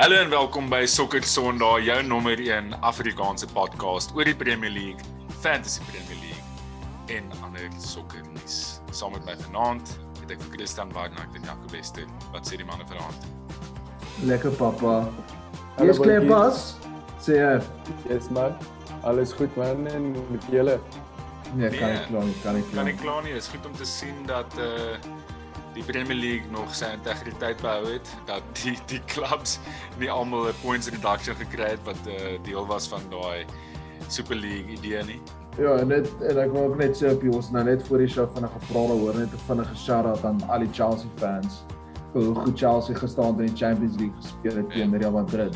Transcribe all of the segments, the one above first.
Hallo en welkom by Sokker Sondag, jou nommer 1 Afrikaanse podcast oor die Premier League, Fantasy Premier League en ander sokkernuus. Saam met my vanaand het ek Christian Wagner en Jaco Wester. Wat sê die manne vanaand? Lekker pappa. Alles klaar pas? Sê jy? Yes man. Alles goed man en met julle? Nee, kan ek glo nie, kan ek glo. Kan ek glo nie. Is goed om te sien dat uh die Premier League nog sy integriteit behou het dat die die clubs nie almal 'n points reduction gekry het wat 'n uh, deel was van daai Super League idee nie. Ja, en dit en ek wou ook net sê op ons nou net voor die show vinnig gepraat hoor net 'n vinnige shout-out aan al die Chelsea fans. Hoe goed Chelsea gestaan het in die Champions League gespeel het teen Real Madrid.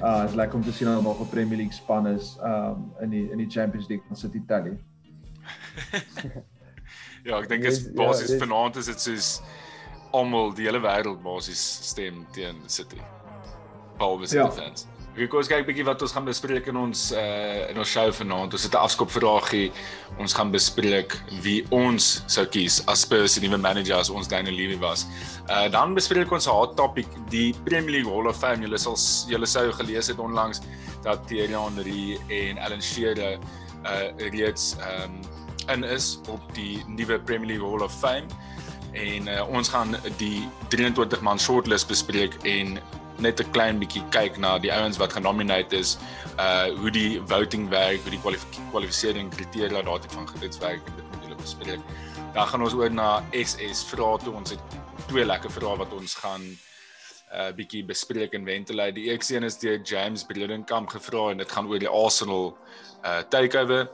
Ah, uh, is lekker om te sien dat nog 'n Premier League span is um in die in die Champions League van City Tally. ja, ek dink is basies ja, vanaand is dit soos almal die hele wêreld basies stem teen City. Behalwe City ja. fans. Ek kos kyk bietjie wat ons gaan bespreek in ons uh in ons show vanaand. Ons het 'n afskop vraagie. Ons gaan bespreek wie ons sou kies as Spurs se nuwe manager as ons Daniel Levy was. Uh dan bespreek ons 'n hot topic, die Premier League Hall of Fame. Julle sal julle sou gelees het onlangs dat Thierry Henry en Alan Shearer uh reeds um, in is op die nuwe Premier League Hall of Fame en uh, ons gaan die 23 man shortlist bespreek en net 'n klein bietjie kyk na die ouens wat genomineer is, uh hoe die voting werk, hoe die kwalifisering kriteria daartoe van gedits werk en dit moet julle bespreek. Dan gaan ons oor na SS vrae toe. Ons het twee lekker vrae wat ons gaan uh bietjie bespreek en ventilate. Die eerste een is deur James Bredenkamp gevra en dit gaan oor die Arsenal uh takeover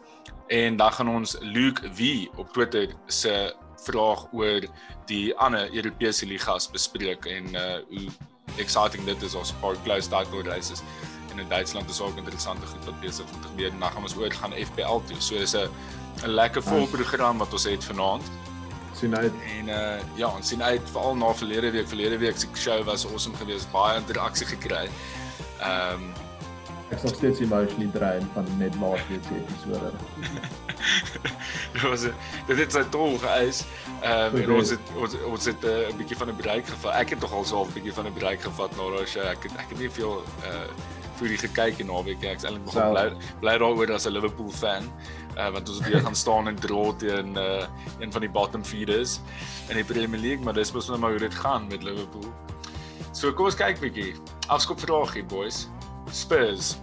en dan gaan ons Luke V op Twitter se vraag oor die ander Europese ligas bespreek en uh hoe exciting dit is ons paar close title races en in Duitsland is ook interessante goed wat besig om te gebeur. Dan gaan ons oor gaan FPL toe. So is 'n 'n lekker vol program wat ons het vanaand. Sien uit. En uh ja, ons sien uit veral na verlede week. Verlede week se show was awesome geweest. Baie interaksie gekry. Ehm um, ek sal steeds emotionally drain van net laas week se episode. dit was dit het sy tol geëis. Ehm um, en ons het ons, ons het eh, 'n uh, bietjie van 'n break gevat. Ek het tog al so 'n bietjie van 'n break gevat na daai show. Ek het ek het nie veel uh die gekyk en naweek ek is eintlik nogal bly bly daaroor as 'n Liverpool fan. Uh want ons weer gaan staan en draw teen uh een van die bottom feeders in die Premier League, maar dis mos nou maar hoe dit gaan met Liverpool. So kom ons kyk bietjie. Afskop vraagie boys. Spurs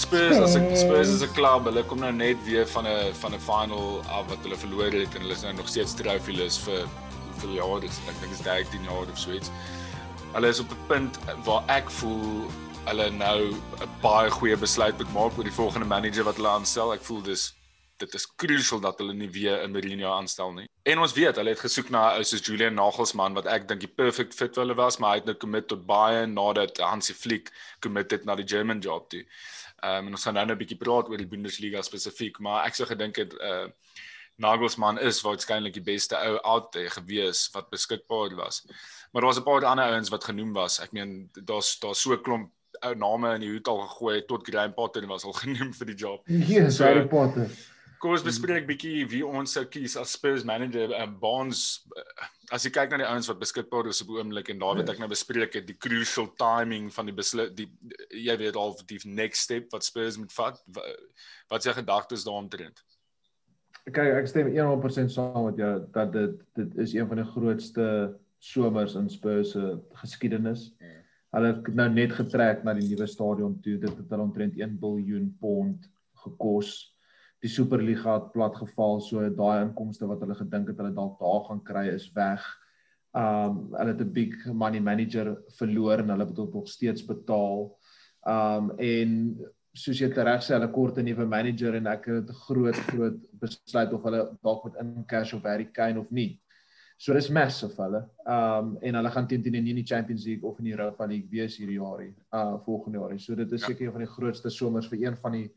Spurs as 'n Spurs is 'n klub. Hulle kom nou net weer van 'n van 'n final af wat hulle verloor het en hulle is nou nog steeds trofeeless vir hoeveel jaar dit is. Ek dink dit is 13 jaar of so iets. Hulle is op 'n punt waar ek voel hulle nou 'n baie goeie besluit moet maak oor die volgende manager wat hulle aanstel. Ek voel dis dit is crucial dat hulle nie weer 'n Mourinho aanstel nie. En ons weet, hulle het gesoek na 'n ou soos Julian Nagelsmann wat ek dink die perfect fit vir hulle was, maar hy het nou commit tot Bayern nadat Hansi Flick committed na die German job toe. Ehm um, en ons gaan nou net 'n bietjie praat oor die Bundesliga spesifiek, maar ek sou gedink het uh Nagelsmann is waarskynlik die beste ou out there gewees wat beskikbaar was. Maar daar's 'n paar ander ouens wat genoem was. Ek meen daar's daar's so 'n klomp ou name in die hoed al gegooi tot Graham Potter was al genoem vir die job. Ja, yes, so, Harry Potter. Kom ons bespreek bietjie wie ons sou kies as Spurs manager. Um, Bonds uh, as jy kyk na die ouens wat beskikbaar is op oomblik en daar wat ek nou bespreek het, die crucial timing van die besluit die jy weet al die next step wat Spurs moet vat. Wat is jou gedagtes daaromtrent? Kyk, ek stem 100% saam met jou dat dit dit is een van die grootste somers in Spurs se geskiedenis. Hmm. Hulle het nou net getrek na die nuwe stadion toe. Dit het hulle omtrent 1 miljard pond gekos. Die Superliga het platgeval, so daai inkomste wat hulle gedink het hulle dalk daar gaan kry is weg. Um hulle het 'n big money manager verloor en hulle moet nog steeds betaal. Um en soos jy reg sê, hulle kort 'n nuwe manager en ek het 'n groot groot besluit of hulle dalk moet in cash of Harry Kane of nie. So dis massive hulle. Um en hulle gaan teen teen in die Champions League of in die Europa League wees hierdie jaar hier, uh volgende jaar. So dit is ja. seker ja. een van die grootste somers vir een van die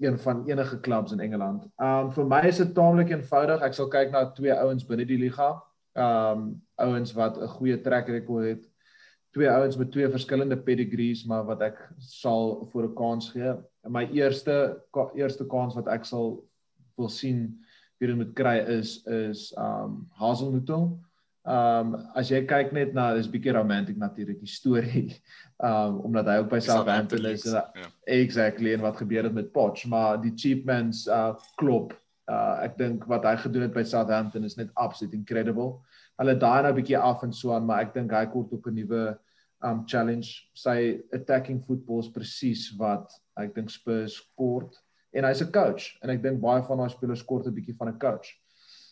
een van enige clubs in Engeland. Um vir my is dit taamlik eenvoudig. Ek sal kyk na twee ouens binne die liga. Um ouens wat 'n goeie track record het. Twee ouens met twee verskillende pedigrees, maar wat ek sal voor 'n kans gee. My eerste eerste kans wat ek sal wil sien wie dit moet kry is is um Hazelnutel. Um as jy kyk net na dis bietjie romantic natuurlik die storie. Um omdat hy ook by Southampton is. Ja. Exactly en wat gebeur het met Poch, maar die Chiefmans uh klop. Uh ek dink wat hy gedoen het by Southampton is net absoluut incredible. Hulle daai nou bietjie af en so aan, maar ek dink hy kort op 'n nuwe um challenge. Sy attacking football is presies wat ek dink Spurs kort en hy's 'n coach en ek dink baie van daai spelers kort 'n bietjie van 'n coach.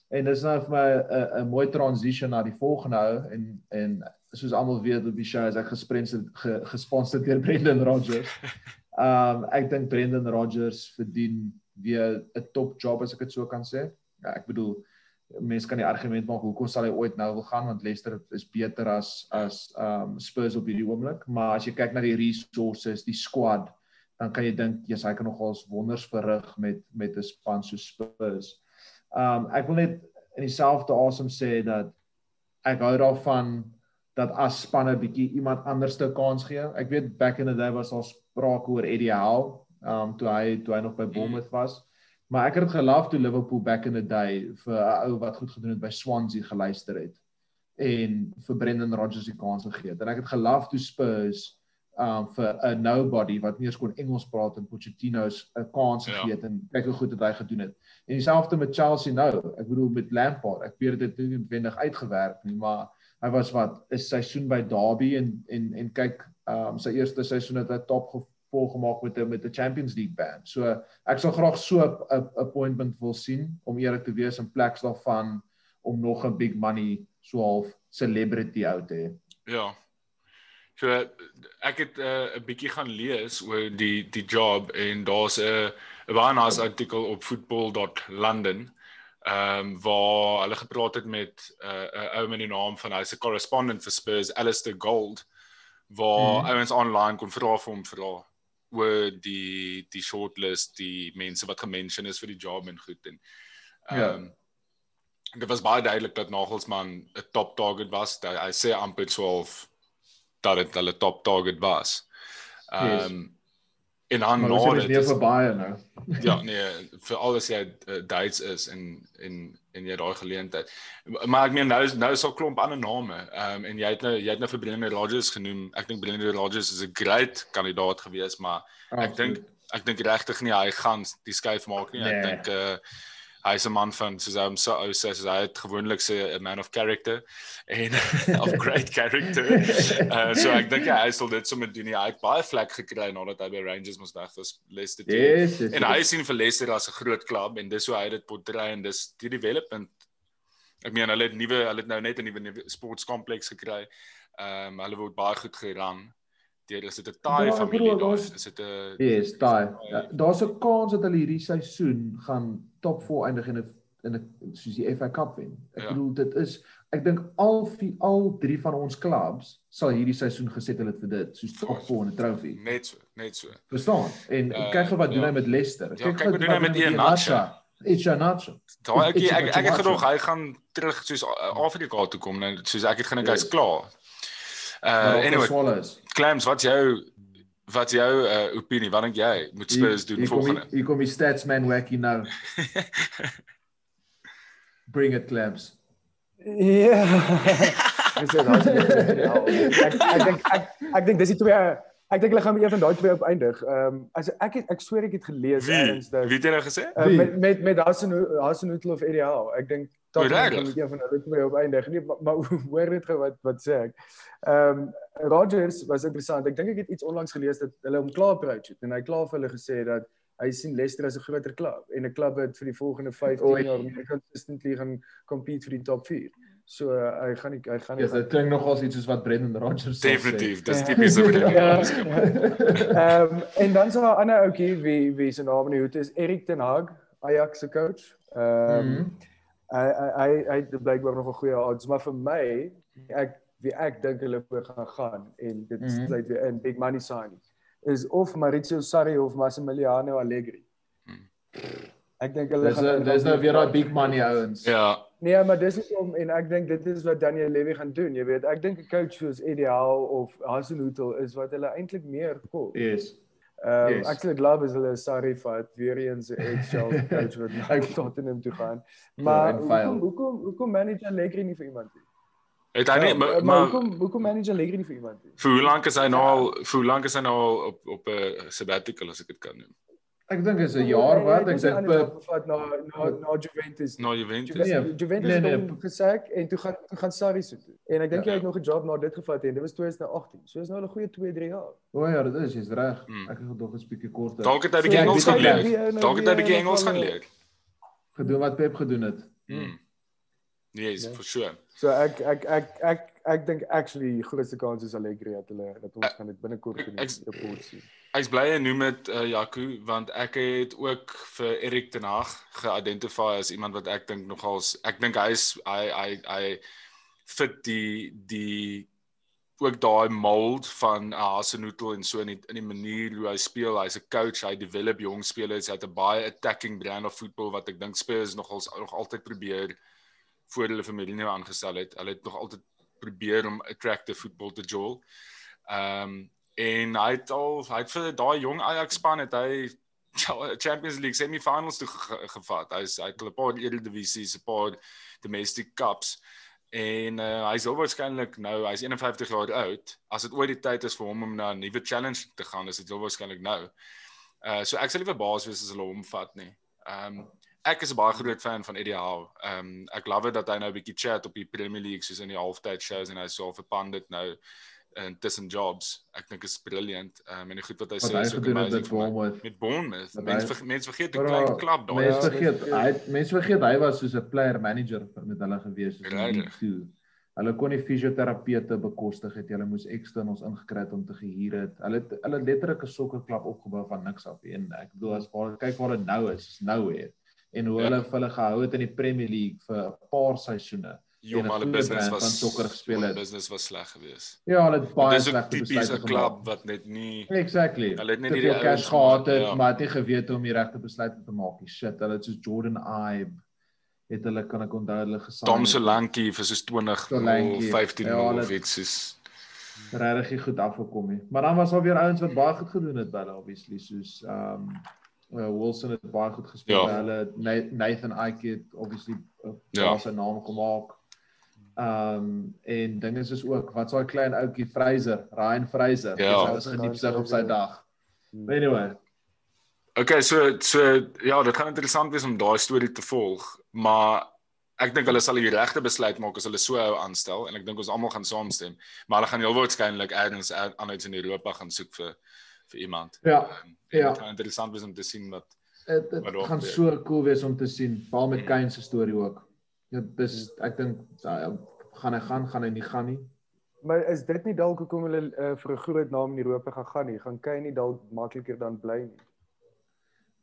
En dis nou vir my 'n 'n mooi transition na die volgende hou en en soos almal weet op die show is ek gesponsor ge, gesponsor deur Brendan Rodgers. Um ek dink Brendan Rodgers verdien weer 'n top job as ek dit so kan sê. Ja, ek bedoel mense kan die argument maak hoekom sal hy ooit nou wil gaan want Leicester is beter as as um Spurs op hierdie oomblik, maar as jy kyk na die resources, die squad, dan kan jy dink jy's hy kan nogals wonders verrig met met 'n span so Spurs. Um ek wil net in dieselfde asem sê dat ek hou daarvan dat as spanne bietjie iemand anders te kans gee. Ek weet back in the day was al sprake oor Eddie Howe, um toe hy toe hy nog by mm. Bournemouth was. Maar ek het dit gelief toe Liverpool back in the day vir 'n ou wat goed gedoen het by Swansea geluister het en vir Brendan Rodgers die kans gegee het. En ek het gelief toe Spurs um vir 'n nobody wat nie eens kon Engels praat en Pochettino's 'n kans ja. gegee het en kyk hoe goed het hy gedoen het. En dieselfde met Chelsea nou. Ek bedoel met Lampard. Ek weet dit het nie noodwendig uitgewerk nie, maar hy was wat 'n seisoen by Derby en en en kyk um sy eerste seisoen het hy top gevolg gemaak met 'n met 'n Champions League band. So ek sal graag so 'n appointment wil sien om eerlik te wees in plek daarvan om nog 'n big money so half celebrity out te hê. Ja, So ek het 'n uh, bietjie gaan lees oor die die job en daar's 'n 'n baie nice artikel op football.london ehm um, waar hulle gepraat het met 'n uh, ou met die naam van hy's 'n correspondent vir Spurs Alistair Gold waar mm. ouens online kon vra vir hom vra oor die die shortlist die mense wat gemention is vir die job en goed en ehm um, ja. Dit was baie duidelik dat Nagelsmann 'n top target was. Hy sê amper 12 dat dit hulle top target was. Ehm um, yes. en dan nou dit is vir baie nou. ja, nee, vir alles jy uh, Duits is en en en jy daai geleentheid. Maar ek meen nou nou is al klomp ander name. Ehm um, en jy het nou jy het nou vir Brendan Rodgers genoem. Ek dink Brendan Rodgers is 'n great kandidaat gewees, maar ek dink ek dink regtig nie hy gaan die skuif maak nie. Nee. Ek dink uh hy's 'n man van soos hy so ou sê soos hy het gewoonlik sê 'n man of character en of great character. Uh, so ek dink hy sal dit sommer doen. Hy het baie vlek gekry nadat hy by Rangers moes weg was Leicester toe. Yes, yes, en hy sien vir Leicester as 'n groot klub en dis hoe hy dit portray en dis die development. Ek meen hulle het nuwe hulle het nou net 'n nuwe sportkompleks gekry. Ehm um, hulle word baie goed geran deur is dit 'n taai familie daar is dit 'n Yes, taai. Ja, Daar's 'n kans dat hulle hierdie seisoen gaan top 4 eindig in 'n in 'n soos die FA Cup wen. Ek ja. bedoel dit is ek dink al vier, al drie van ons klubs sal hierdie seisoen gesettel het vir dit, soos top 4 in 'n trofee. Net so, net so. Verstaan? En uh, kyk wat doen ja. hy met Leicester. Ja, kyk wat doen hy met Iheanacho. It's Iheanacho. Daai ek ek ek het gedog hy gaan terug soos Afrika toe kom nou soos ek het gedink hy's ja. klaar. Uh anyway. Clams, wat jou wat jou uh, opinie? Wat dink jy moet Spurs doen volgende? Hier kom die stats man wacky nou. Bring it Clams. Ja. Ek sê daai. Ek dink ek ek dink dis die twee Ek dink hulle gaan met een van daai twee op eindig. Ehm um, as ek het, ek sweer ek het gelees eers dat Wie het jy nou gesê? Uh, met met met Hasan Hasan Hotel of Ideal. Ek dink tot dan met een van hulle twee op eindig. Nee, maar, maar hoor net gou wat wat sê ek. Ehm um, Rogers was interessant. Ek dink ek het iets onlangs gelees dat hulle hom klaar approach het en hy klaar vir hulle gesê dat hy sien Leicester as 'n groter klub en 'n klub wat vir die volgende 15 jaar meer consistently gaan compete vir die top 4. So uh, hy gaan nie hy gaan nie. Ja, dit klink nogals iets soos wat Brendan Rodgers sê. Definitief, dis tipies vir hom. Ehm en dan so 'n ander ouetjie wie wie se naam nie hoe dit is Erik ten Hag, Ajax se coach. Ehm um, mm hy hy hy het blykbaar nog 'n goeie odds, maar vir my ek wie ek dink hulle voor gaan gaan en dit mm -hmm. sluit weer in big money signings is of Maurizio Sarri of Massimiliano Allegri. Mm. Ek dink hulle gaan Dis nou weer daai big money ouens. Ja. Nee, maar dis is om en ek dink dit is wat Daniel Levy gaan doen. Jy weet, ek dink 'n coach soos Ideal of Hasenhutel is wat hulle eintlik meer kos. Yes. Ehm um, yes. ek sê glad is hulle sorry vir weer eens 'n eggshell coach wat nou Tottenham toe gaan. Ja, maar hoekom hoekom hoekom manage Allegri nie vir iemand nie? Het hy nie maar, maar, maar hoekom hoekom manage Allegri nie vir iemand nie? vir hoe lank is hy nou al vir hoe lank is hy nou al op op 'n sabbatical as ek dit kan noem? Ek dink is 'n jaar wat ek dink per vat na na na Juventus. Na Juventus. Juventus, Nee, Juventus nee, nee, nee. nee. gesak en toe gaan toe gaan Sarri so toe. En ek dink Ja. hy het nog 'n job na dit gevat en dit was 2018. So is nou al 'n goeie 2, 3 jaar. O ja, dit is, jy's reg. Hmm. Ek het nog 'n bietjie korter. Dalk het hy 'n So, bietjie ek Engels gaan leer. hy nou Dalk het hy 'n weer bietjie Engels gaan eh, leer. gedoen wat Pep gedoen het. Mm. Yes, Ja. for sure. So ek ek ek ek ek dink actually die grootste kans is Allegri dat hulle dat ons gaan dit binnekort in die report sien. Ek's bly jy noem dit uh, Jaco want ek het ook vir Erik ten Hag geïdentifieer as iemand wat ek dink nogals ek dink hy is hy hy hy fit die die ook daai mold van Hasenhuttl en so in die, in die manier hoe hy speel. Hy's 'n coach hy develop jong spelers hy het 'n baie attacking brand of football wat ek dink spelers nogals nog altyd probeer voor hulle familie nou aangestel het. Hulle het nog altyd probeer om attractive football te jol. Ehm um, en hy het al hy het vir daai jong Ajax span het hy Champions League semifinals toe ge gevat. Hy's hy het 'n paar Eredivisies, 'n paar domestic cups en uh, hy's al waarskynlik nou hy's 51 jaar oud. As dit ooit die tyd is vir hom om na 'n nuwe challenge te gaan, is dit al waarskynlik nou. Uh so ek sal nie verbaas wees as hulle hom vat nie. Ehm um, ek is 'n baie groot fan van Eddie Howe. Ehm um, ek love dit dat hy nou 'n bietjie chat op die Premier League soos in die halftyd shows en hy so verpand dit nou in tussen jobs. Ek dink is brilliant. Um, en die goed wat hy Wat sê is ook het amazing met. Bournemouth. Met Bournemouth. Mense hy- ver, mens vergeet hoe klein klap daai Mense is. Ja, vergeet, hy het- mense vergeet hy was soos 'n player manager met hulle gewees? League Two. Hulle kon nie fisioterapeute bekostig het, hulle moes eksternals ingekry het om te gehuur het. Hulle het hulle het letterlik 'n sokkerklub opgebou van niks af en ek bedoel as waar kyk waar dit nou is, is nou hè. En hoe Ja. hulle vir hulle gehou het in die Premier League vir 'n paar seisoene. En 'n hulle business was sokker gespeel het. business was sleg geweest. Ja, hulle het baie Dit is ook slegte tipies besluite 'n klub wat net nie Exactly. Hulle het net nie die cash gehad maar- het, ja. maar het nie geweet hoe om die regte besluite te maak nie. Shit, hulle het soos Jordan Ibe het hulle kan ek onthou hulle gesaai. Tom Solanke vir soos 20 Solanke, 15 ja, ja, hulle- of iets soos regtig goed afgekom nie. Maar dan was daar weer ouens wat baie goed gedoen het by hulle obviously soos um uh, Wilson het baie goed gespeel Ja. by hulle Na- Nathan Ike het obviously uh, Ja. ja. sy naam gemaak. Um en dinge is ook wat so 'n klein ouetjie Fraser, Ryan Fraser, Ja. hy was gediepsig op sy dag. Anyway, Okay, so so ja, dit gaan interessant wees om daai storie te volg, maar ek dink hulle sal die regte besluit maak as hulle so hou aanstel en ek dink ons almal gaan saamstem, maar hulle gaan heel waarskynlik ergens anders in Europa gaan soek vir vir iemand. Ja, Um, ja. Dit gaan interessant wees om te sien wat dit gaan so cool wees om te sien, veral met. Kane se storie ook. Ja, dis ek dink uh, gaan hy gaan, gaan hy nie gaan nie. Maar is dit nie dalk hoekom hulle uh, vir 'n groot naam in Europa gaan gaan nie? Gaan Kane nie dalk makliker dan bly nie?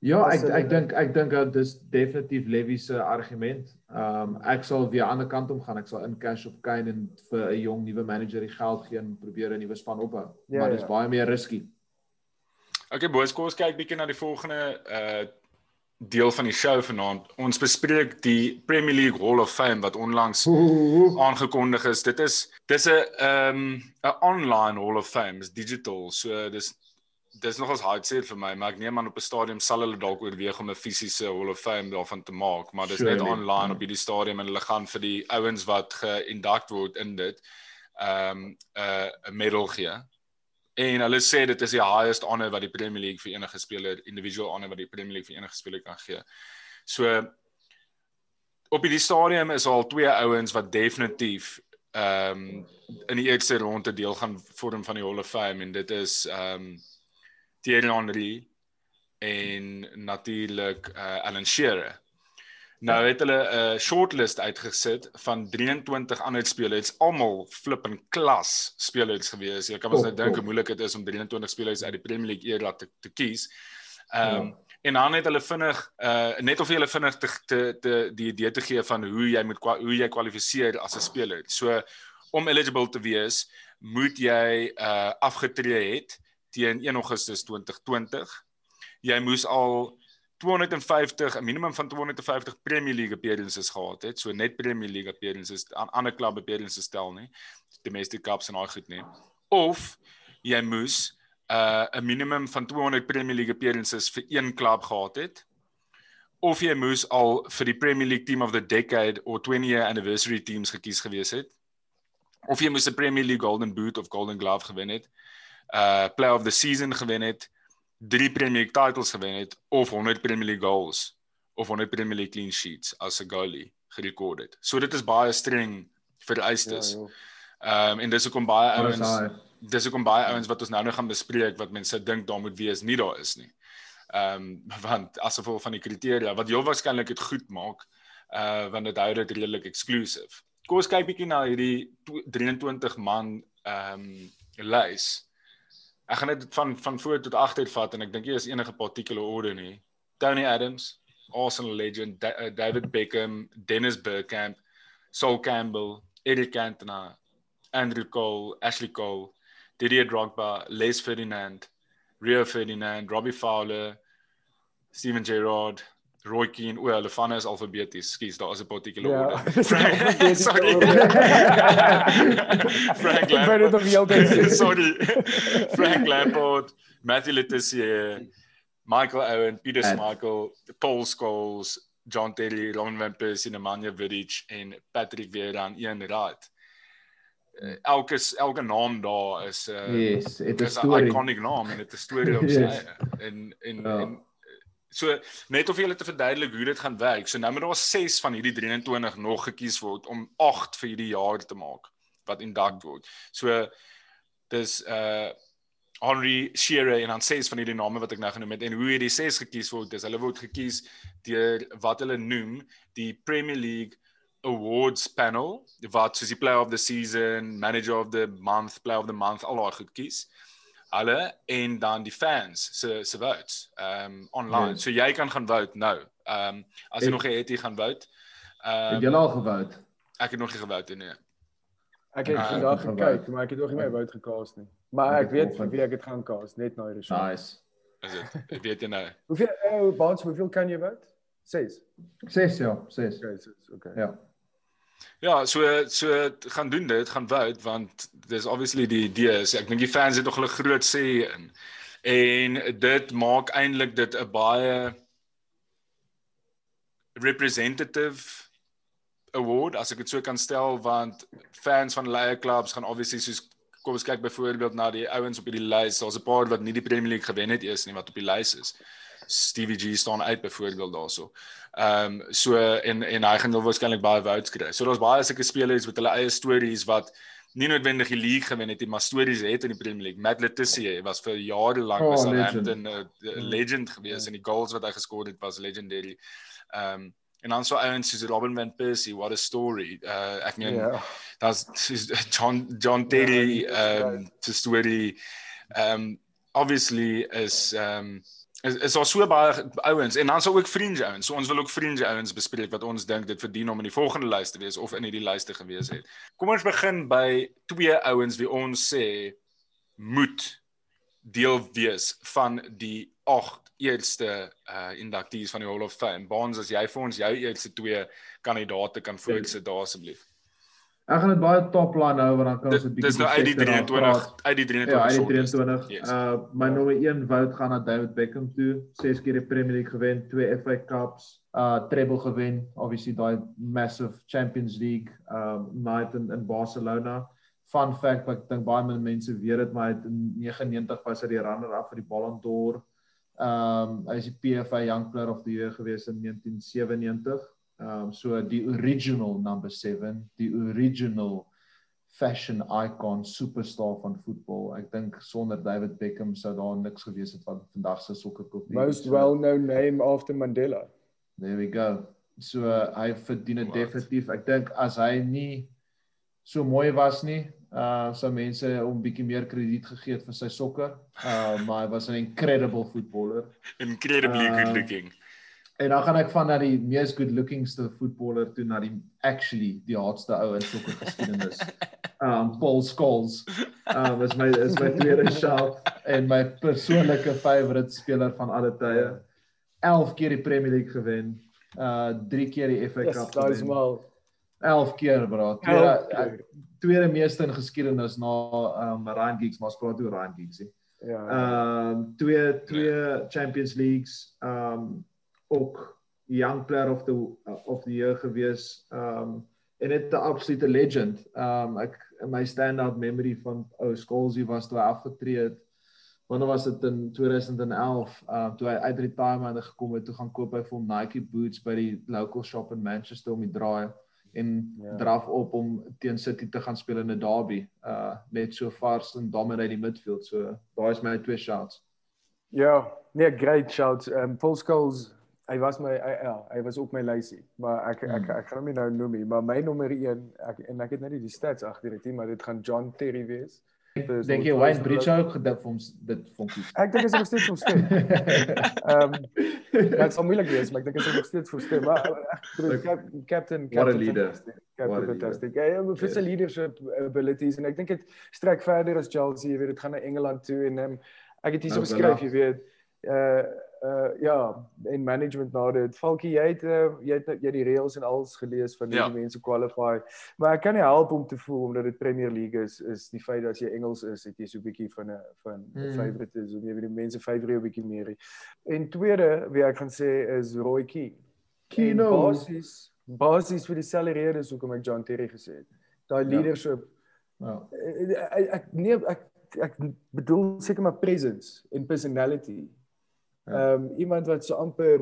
Ja, ek ek dink ek dink dat dis definitief Levy se argument. Ehm um, ek sal weer aan die ander kant om gaan. Ek sal in cash op Kane en vir 'n jong nuwe manager die geld gee en probeer 'n nuwe span opbou. Ja, maar dis ja. baie meer risky. Okay, boys, kom ons kyk bietjie na die volgende uh deel van die show vanaand. Ons bespreek die Premier League Hall of Fame wat onlangs aangekondig is. Dit is dis 'n ehm 'n online Hall of Fame, is digital. So dis dis nogals hard sê vir my, maar ek neem aan op 'n stadium sal hulle dalk oorweeg om 'n fisiese Hall of Fame daarvan te maak, maar dis net Surely, online ja. op hierdie stadium en hulle gaan vir die ouens wat geïnduct word in dit ehm um, 'n 'n medal gee. En hulle sê dit is die highest honor wat die Premier League vir enige speler, individual honor wat die Premier League vir enige speler kan gee. So op hierdie stadium is al twee ouens wat definitief ehm um, in die eerste ronde deel gaan vorm van die Hall of Fame en dit is ehm um, Thierry Henry en natuurlik uh, Alan Shearer. Nou het hulle 'n uh, shortlist uitgesit van 23 ander spelers, almal flip in klas spelers gewees. Jy kan mos Top, nou dink top. hoe moeilik dit is om 23 spelers uit die Premier League era te, te kies. Ehm um, Ja. en dan het hulle vinnig uh net of hulle vinnig te, te, te die idee te gee van hoe jy moet hoe jy kwalifiseer as 'n speler. So om eligible te wees, moet jy uh afgetree het teen 1 Augustus 2020. Jy moes al 250 'n minimum van 250 Premier League appearances gehad het. So net Premier League appearances aan ander klub appearances stel nie. Domestic cups en daai goed nie. Of jy moes uh 'n minimum van 200 Premier League appearances vir een klub gehad het. Of jy moes al vir die Premier League Team of the Decade of 20 year anniversary teams gekies gewees het. of jy moes 'n Premier League Golden Boot of Golden Glove gewen het, uh Player of the Season gewen het, 3 Premier League titles gewen het of 100 Premier League goals of 100 Premier League clean sheets as 'n goalie gerekord het. So dit is baie streng vereistes. Ja, ehm um, en dis hoekom baie ouens dis hoekom baie ouens wat ons nou nog gaan bespreek wat mense dink daar moet wees, nie daar is nie. Ehm um, want as gevolg van die kriteria wat heel waarskynlik dit goed maak, uh want dit hou dit redelik exclusive. Kom ons kyk bietjie na hierdie 23 man ehm um, lys. Ek gaan dit van van voor tot agter vat en ek dink jy is enige particular orde nie. Tony Adams, Arsenal legend, da uh, David Beckham, Dennis Bergkamp, Sol Campbell, Eric Cantona, Andrew Cole, Ashley Cole, Didier Drogba, Les Ferdinand, Rio Ferdinand, Robbie Fowler, Steven Gerrard, Roy Keane, o, hulle van is alfabeties. Skus, daar is 'n particular ja, order. Frank, sorry. Frank Lampard. sorry. Frank Lampard, Matthew Letizier, Michael Owen, Peter Schmeichel, Paul Scholes, John Terry, Ron van Persie, Nemanja Vidic en Patrick Vieira in een raad. Uh, elke elke naam daar is 'n uh, yes, 'n iconic naam en dit 'n storie op sy yes. en en, ja. en So net of jy hulle te verduidelik hoe dit gaan werk. So nou moet daar 6 van hierdie 23 nog gekies word om 8 vir hierdie jaar te maak wat induct word. So dis uh Henry Shearer en 6 van hierdie name wat ek nou genoem het en hoe hierdie 6 gekies word, dis hulle word gekies deur wat hulle noem die Premier League awards panel wat soos die player of the season, manager of the month, player of the month al daai goed kies hulle en dan die fans se se votes ehm um, online. Yes. So jy kan gaan vote nou. Ehm um, as jy en, nog het jy gaan vote. Ehm um, Het jy al gevote? Ek het nog nie gevote nie. Ek het uh, vandag gekyk, maar ek het nog nie my vote gekaas nie. Maar ek, ek weet vir wie ek dit gaan kaas, net nou hierdie. Nice. Is dit? Ek weet jy nou. hoeveel ou uh, baans hoeveel kan jy vote? 6. 6 ja, 6. Okay, 6. Okay. Ja. Ja, so so gaan doen dit, gaan vote want dis obviously die idee is ek dink die fans het nog hulle groot sê in. En dit maak eintlik dit 'n baie representative award as ek dit so kan stel want fans van leie clubs gaan obviously soos kom ons kyk byvoorbeeld na die ouens op hierdie lys, daar's 'n paar wat nie die Premier League gewen het eers nie wat op die lys is. Stevie G staan uit byvoorbeeld daarso. Ehm um, so en en hy gaan wel waarskynlik baie votes kry. So daar's baie sulke spelers met hulle eie stories wat nie noodwendig die league gewen het nie, maar stories het in die Premier League. Matt Letitia was vir jare lank oh, was 'n legend, uh, legend gewees yeah. en die goals wat hy geskor het was legendary. Ehm um, en dan so ouens soos Robin van Persie, what a story. Uh ek meen yeah. daar's John John Terry ehm um, to story. Ehm um, obviously is ehm um, is is daar so baie ouens en dan sou ook vriende ouens. So ons wil ook vriende ouens bespreek wat ons dink dit verdien om in die volgende lys te wees of in hierdie lyste gewees het. Kom ons begin by twee ouens wie ons sê moet deel wees van die 8 eerste uh inductees van die Hall of Fame. Baans as jy vir ons jou eerste twee kandidaate kan voorsit daar asseblief. Ek gaan dit baie top line hou want dan kan ons 'n bietjie Dis nou uit die 23 uit die 23 Ja, uit die 23. Yes. Uh my nommer 1 vote gaan na David Beckham toe. 6 keer die Premier League gewen, 2 FA Cups, uh treble gewen, obviously daai massive Champions League um night in in Barcelona. Fun fact wat ek dink baie mense weet dit, maar hy het in 99 was hy die runner up vir die Ballon d'Or. Um hy is die PFA Young Player of the Year gewees in 1997. Um so die original number 7, die original fashion icon superstar van voetbal. Ek dink sonder David Beckham sou daar niks gewees het van vandag se sokkerkultuur. Most so, well known name after Mandela. There we go. So uh, hy verdien dit definitief. Ek dink as hy nie so mooi was nie, uh sou mense hom bietjie meer krediet gegee het vir sy sokker. Uh maar hy was 'n incredible footballer. Incredibly uh, good looking. En dan gaan ek van na die mees good lookingste voetballer toe na die actually die hardste ou in sokker geskiedenis. Um Paul Scholes. Um is my is my tweede shout en my persoonlike favourite speler van alle tye. 11 keer die Premier League gewen. Uh 3 keer die FA Cup. Dis yes, mal 11 keer bro. Tweede uh, tweede meeste in geskiedenis na um Ryan Giggs, maar spraak oor Ryan Giggs. Ja. Um twee twee Champions Leagues. Um ook young player of the of the year gewees um en dit 'n absolute legend. Um ek in my standout memory van ou oh, Skolsy was toe hy afgetree het. Wanneer was dit in 2011? Um toe hy uit retirement gekom het, toe gaan koop hy vir Nike boots by die local shop in Manchester om die draai en ja. draf op om teen City te gaan speel in 'n derby. Uh net so vars en dominate die midfield. So daai is my twee shots. Ja, nee, great shots. Um Paul Scholes hy was my hy, ja, hy was op my lysie, maar ek ek ek, ek gaan hom nie nou noem nie, maar my nommer 1 ek en ek het net nie die stats agter dit nie, maar dit gaan John Terry wees. Dink jy Wayne Bridge ook gedip vir ons dit vonkies? Ek dink is nog steeds nog steeds. Ehm dit sou moeilik wees, maar ek dink is nog steeds vir stem. Maar captain captain what a leader. Captain fantastic. Ja, hy het sy leadership abilities en ek dink dit strek verder as Chelsea, jy weet dit gaan na Engeland toe en um, ek het hier so geskryf, jy weet uh uh ja, in management nou dit Falkie jy het uh, jy het jy die reëls en alles gelees van hoe ja. die mense qualify. Maar ek kan nie help om te voel omdat dit Premier League is is die feit dat as jy Engels is, het jy so 'n bietjie van 'n van 'n mm. favorite is, om jy weet die mense favourite 'n bietjie meer. En tweede, wie ek gaan sê is Roy Keane. Keane basis basis vir die salariere so kom ek John Terry gesê het. Daai ja. leadership. Ja. Ek ek nee ek ek bedoel seker maar presence en personality Ja. Ehm um, iemand wat so amper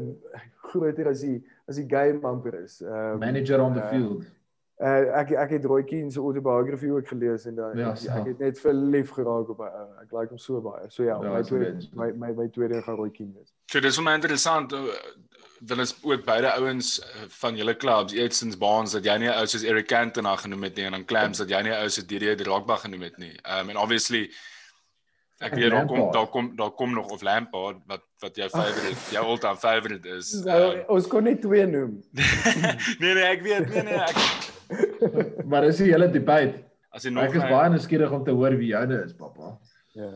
groter as die as die game amper is. Um, Manager on the uh, field. Uh, ek ek het Roy Keane se autobiography ook gelees en dan ja, ek het net verlief geraak op uh, ek like hom so baie. So ja, ja my, tweede, my my my tweede gaan Roy Keane wees. So dis vir my interessant dan is ook beide ouens van julle klubs, Edsons Baans dat jy nie ou soos Eric Cantona genoem het nie en dan Clams dat jy nie ou soos Didier Drogba genoem het nie. Um en obviously Ek weet daar kom daar kom daar kom nog of Lampard wat wat jou favorite jou all-time favorite is. Nou, um, ons kon net twee noem. nee nee, ek weet nee nee ek Maar is die hele debate. As jy nog Ek is baie nuuskierig om te hoor wie joune is, pappa. Ja.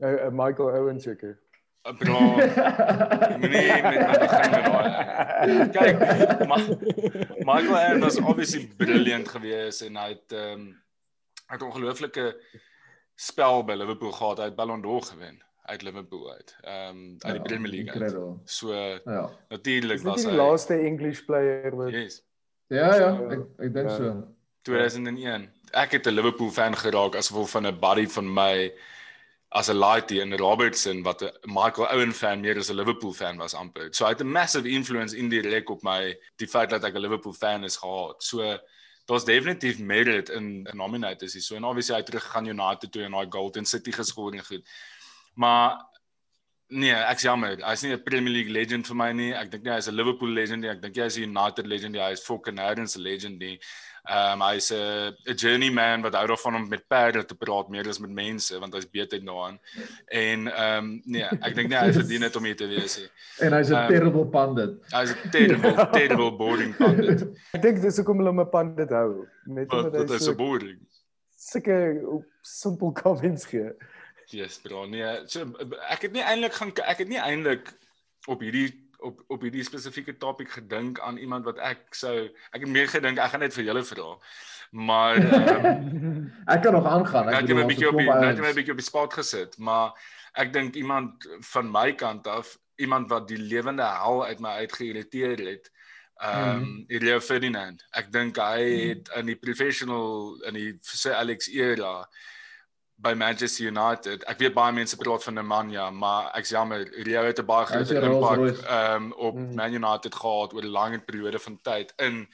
Uh, uh, Michael Owen seker. Uh, bro. nee, met my begin met daai. Kyk, ma Michael Owen was obviously brilliant geweest en hy het ehm um, hy het ongelooflike spel by Liverpool gehad, hy het Ballon d'Or gewen uit Liverpool uit. Ehm um, uit die ja, Premier League. Uit. So ja. natuurlik was hy die laaste English player wat Yes. Ja ja, ek ek dink ja. so. 2001. Ek het 'n Liverpool fan geraak as gevolg van 'n buddy van my as 'n laity in Robertson wat 'n Michael Owen fan meer as 'n Liverpool fan was amper. So hy het 'n massive influence in die rek op my die feit dat ek 'n Liverpool fan is gehad. So daar's definitief merit in in nominators hier. So en obviously hy terug gegaan United toe en daai Golden City geskoor en goed. Maar nee, ek's jammer. Hy's nie 'n Premier League legend vir my nie. Ek dink nie hy's 'n Liverpool legend nie. Ek dink hy is 'n United legend. Hy is fucking Canadians legend nie. Ehm um, hy's 'n 'n journeyman wat hou daarvan om met perde te praat meer as met mense want hy's beter daarin. En ehm um, nee, ek dink nie hy verdien dit om hier te wees nie. En hy's 'n um, terrible pundit. Hy's 'n terrible terrible boring pundit. ek dink dis hoekom hulle hom 'n pundit hou. Net omdat hy's so boring. Sulke simpel comments gee. Yes, bro. Nee, so ek het nie eintlik gaan ek het nie eintlik op hierdie op op hierdie spesifieke topik gedink aan iemand wat ek sou ek het meer gedink ek gaan net vir julle vra. Maar um, ek kan nog aangaan. Ek het 'n bietjie op net 'n bietjie op die spot gesit, maar ek dink iemand van my kant af, iemand wat die lewende hel uit my uitgeïrriteer het. Ehm um, Ilya Ferdinand. Ek dink hy het in die professional in die Sir Alex era by Manchester United. Ek weet baie mense praat van Nemanja, maar ek jammer, Rio het 'n baie groot impak um, op mm. Man United gehad oor 'n lang periode van tyd in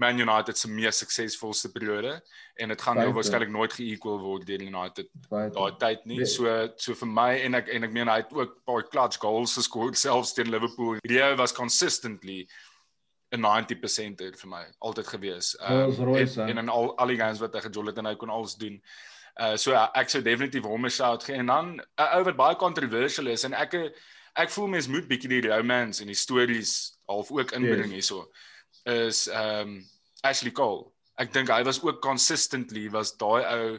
Man United se mees suksesvolste periode en dit gaan nou waarskynlik nooit ge-equal word deur United daai tyd nie. So so vir my en ek en ek meen hy het ook baie clutch goals geskoor selfs teen Liverpool. Rio was consistently 'n 90% vir my altyd gewees. Um, en, en in al al die games wat hy gejol het en hy kon alles doen. Uh so uh, ek sou definitief hom 'n shout gee en dan 'n uh, ou wat baie controversial is en ek ek voel mens moet bietjie die romance en die stories half ook inbring yes. hierso is um Ashley Cole. Ek dink hy was ook consistently was daai ou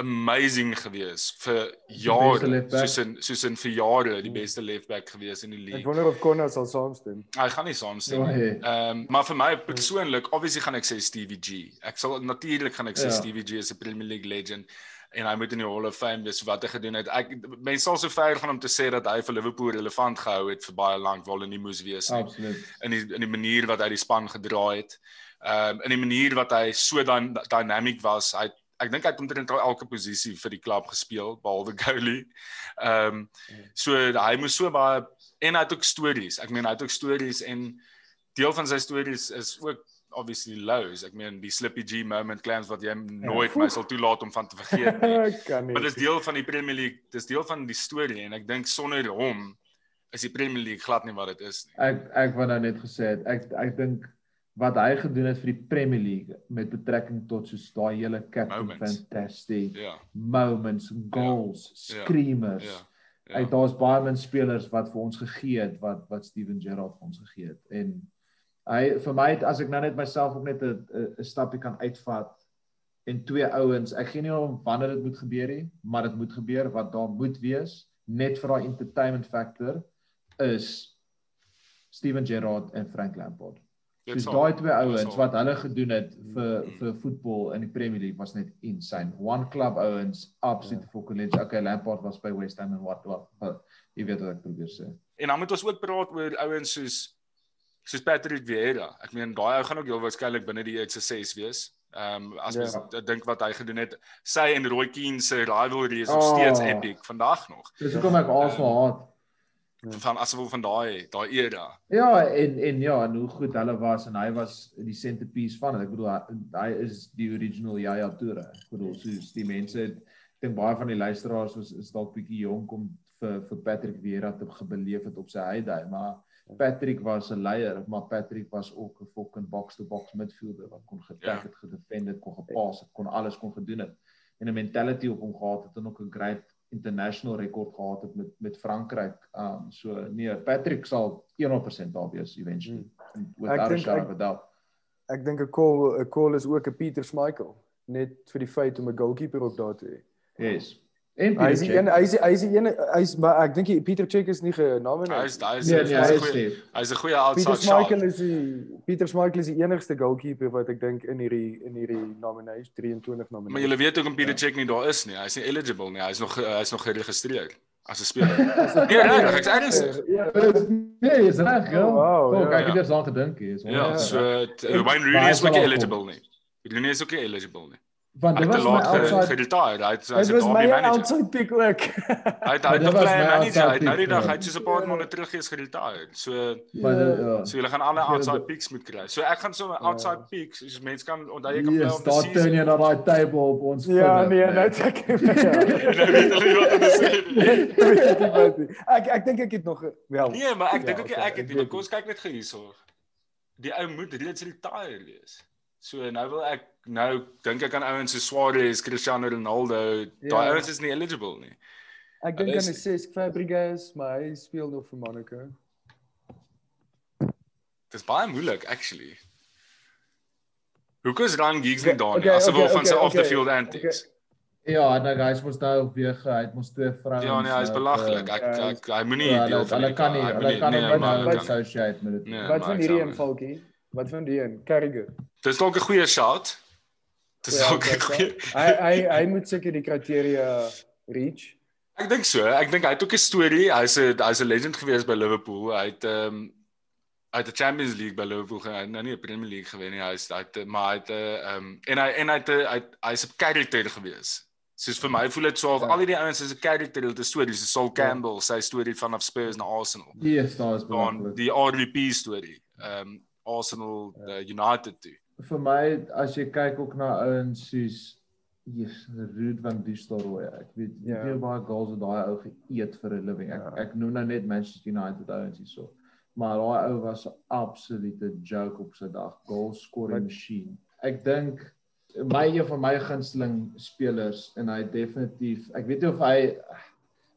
amazing gewees vir jare soos in soos in vir jare die beste left back gewees in die league. Ek wonder of Connor sal saamstem. Hy gaan nie saamstem nie. Ja, ehm um, maar vir my persoonlik, obviously gaan ek sê Stevie G. Ek sal natuurlik gaan ek sê ja. Stevie G is 'n Premier League legend en hy moet in die Hall of Fame wees wat hy gedoen het. Ek mense sal so ver gaan om te sê dat hy vir Liverpool relevant gehou het vir baie lank waar hulle nie moes wees nie. Absoluut. In die in die manier wat hy die span gedra het Ehm um, in die manier wat hy so dan dynamic was, hy ek dink hy het omtrent elke posisie vir die klub gespeel behalwe goalie. Ehm um, so hy moes so baie en hy het ook stories. Ek meen hy het ook stories en deel van sy stories is ook obviously lows. Ek meen die Slippy G moment claims wat jy nooit ja. my sal toelaat om van te vergeet nie. Maar dis deel van die Premier League, dis deel van die storie en ek dink sonder hom is die Premier League glad nie wat dit is nie. Ek ek wou nou net gesê het ek ek dink wat hy gedoen het vir die Premier League met betrekking tot soos daai hele captain fantastic ja. moments, goals, ja. screamers. Ja. Ja. Hy daar's baie min spelers wat vir ons gegee het wat wat Steven Gerrard vir ons gegee het en hy vir my het, as ek nou net myself op net 'n 'n stapie kan uitvat en twee ouens, ek gee nie om wanneer dit moet gebeur nie, maar dit moet gebeur wat daar moet wees net vir daai entertainment factor is Steven Gerrard en Frank Lampard. Dis daai twee ouens wat hulle gedoen het vir mm. vir voetbal in die Premier League was net insane. One club ouens absolute yeah. fucking legends. Okay, Lampard was by West Ham en what what. Jy weet wat ek probeer sê. En dan moet ons ook praat oor ouens soos soos Patrick Vieira. Ek meen daai ou gaan ook heel waarskynlik binne die sukses wees. Ehm um, as jy yeah. dink wat hy gedoen het, sy en Roy Keane se rivalry is nog oh. steeds epic vandag nog. Dis hoekom ek Arsenal um, haat van asof van daai daai era. Ja, en en ja, en hoe goed hulle was en hy was die centerpiece van dit. Ek bedoel hy, is die original Yaya Toure. Ek bedoel soos die mense ek dink baie van die luisteraars was is dalk bietjie jonk om vir vir Patrick Vieira te gebeleef het op sy heyday, maar Patrick was 'n leier, maar Patrick was ook 'n fucking box to box midfielder wat kon getak het, ja. gedefend het, kon gepas het, kon alles kon gedoen het. En 'n mentality op hom gehad het en ook 'n great international rekord gehad het met met Frankryk. Um so nee, Patrick sal 100% daar wees eventually. Hmm. Ek dink ek, ek dink 'n call 'n call is ook 'n Pieter Schmeichel net vir die feit om 'n goalkeeper op daar te hê. Yes. En hy is een hy is hy is een hy is maar ek dink Pieter Check is nie genomineer. Hy is hy is nee, nee, hy is goeie. Hy is 'n goeie outside. Pieter Schmeichel is die Pieter Schmeichel is die enigste goalkeeper wat ek dink in hierdie in hierdie nominasie 23 nominasie. Maar jy weet ook om Pieter Check nie daar is nie. Hy is nie eligible nie. Hy is nog hy is nog geregistreer as 'n speler. Nee, nee, ek sê. Ja, nee, is reg. Oh, oh, ek het eers aan gedink hier. Ja, so Wayne Rooney is ook eligible nie. Rooney is ook eligible nie want dit was my outside retire hy het hy was my outside pick ook. Hy het hy het play manager. Hy het nou die dag hy het so 'n paar maande terug gees geretire so ja. so julle gaan alle outside picks moet kry. So ek gaan so 'n outside picks soos mense kan onthou jy kan play op die season daar turn jy na daai table op ons ja nee net ek ek ek dink ek het nog wel. Nee maar ek dink ook ek het nie kom ons kyk net gou hierso. Die ou moet reeds retire wees So nou wil ek nou dink ek aan ouens so Suarez, Cristiano Ronaldo, ja. daai ouens is nie eligible nie. Ek dink aan Cesc Fabregas, maar hy speel nog vir Monaco. Dis baie moeilik actually. Hoe kos Ryan Giggs nie daar nie? Okay, Asof okay, van sy okay, off the field okay, antics. Okay. Ja, nou guys, mos nou weer hy het mos twee vrouens. Ja, nee, hy is belaglik. Ek ek, ek hy moenie ja, deel van hulle kan nie, hulle kan nie nou associate met dit. Wat van hierdie een Falkie? Wat van die een? Carriger. Dis dalk 'n goeie shot. Dis ja, dalk 'n goeie. Hy hy hy moet seker die kriteria reach. Ek dink so. Ek dink hy het ook 'n storie. Hy's 'n hy's 'n legend gewees by Liverpool. Hy het ehm um, het die Champions League by Liverpool gewen. Nou nie die Premier League gewen nie. Hy's hy het maar hy het 'n ehm um, en hy en hy het hy hy's 'n character gewees. Soos vir my voel dit so of ja. al die ouens is 'n character, dit is stories, so Saul ja. Campbell, ja. sy storie vanaf Spurs na Arsenal. Ja, yes, daar is baie. Die RVP storie. Ehm um, Arsenal ja. uh, United toe. Vir my as jy kyk ook na ouens soos Jesus Ruud van Nistelrooy. Ek weet nie ja. baie goals wat daai ou geëet vir 'n living. Ek ja. ek noem nou net Manchester United ouens hierso. Maar daai ou was 'n absolute joke op sy dag. Goal scoring machine. Ek dink my een van my gunsteling spelers en hy definitief ek weet nie of hy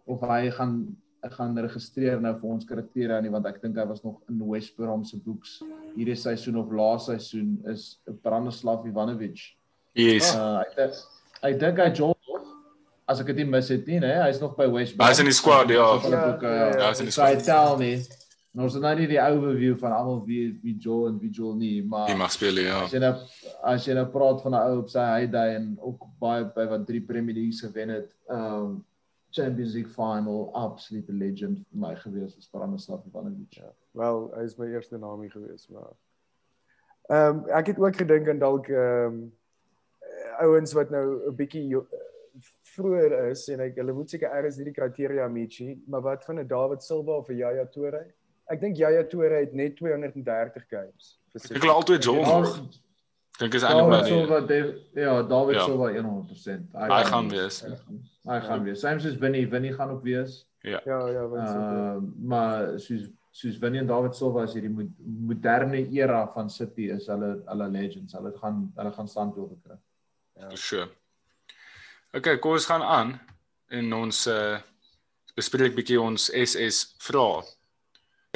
of hy gaan ek gaan registreer nou vir ons karaktere aan nie want ek dink hy was nog in West Brom se boeks hierdie seisoen of laaste seisoen is Branislav Ivanovic. Yes. Uh, ek ek dink hy jol as ek dit mis het nie, nee, hy's nog by West Brom. Hy's in die squad, ja. Ja, ja, hy's in die squad. Hy tel nie. Nou is nou nie die overview van almal wie wie Joel en wie Joel nie, maar Hy mag speel, ja. As jy nou as jy nou praat van 'n ou op sy heyday en ook baie by wat drie Premier League gewen het, ehm um, Champions League final absolute legend vir my gewees is Branislav Ivanovic. Ja. Wel, hy is my eerste naamie gewees, maar Ehm um, ek het ook gedink aan dalk ehm um, ouens wat nou 'n bietjie vroeër is en ek hulle moet seker ergens hierdie kriteria meet, maar wat van 'n David Silva of 'n Yaya Toure? Ek dink Yaya Toure het net 230 games. Ek glo altyd John nog. Dink is eintlik maar Silva ja, David ja. Silva 100%. Hy, hy gaan wees. Hy gaan wees. Same soos Winnie, Winnie gaan ook wees. Ja. Ja, ja, wat jy? Uh, maar soos soos Winnie en David Silva is hierdie moderne era van City is hulle hulle legends. Hulle gaan hulle gaan standbeelde kry. Ja. For sure. Okay, kom ons gaan aan en ons uh bespreek bietjie ons SS vrae.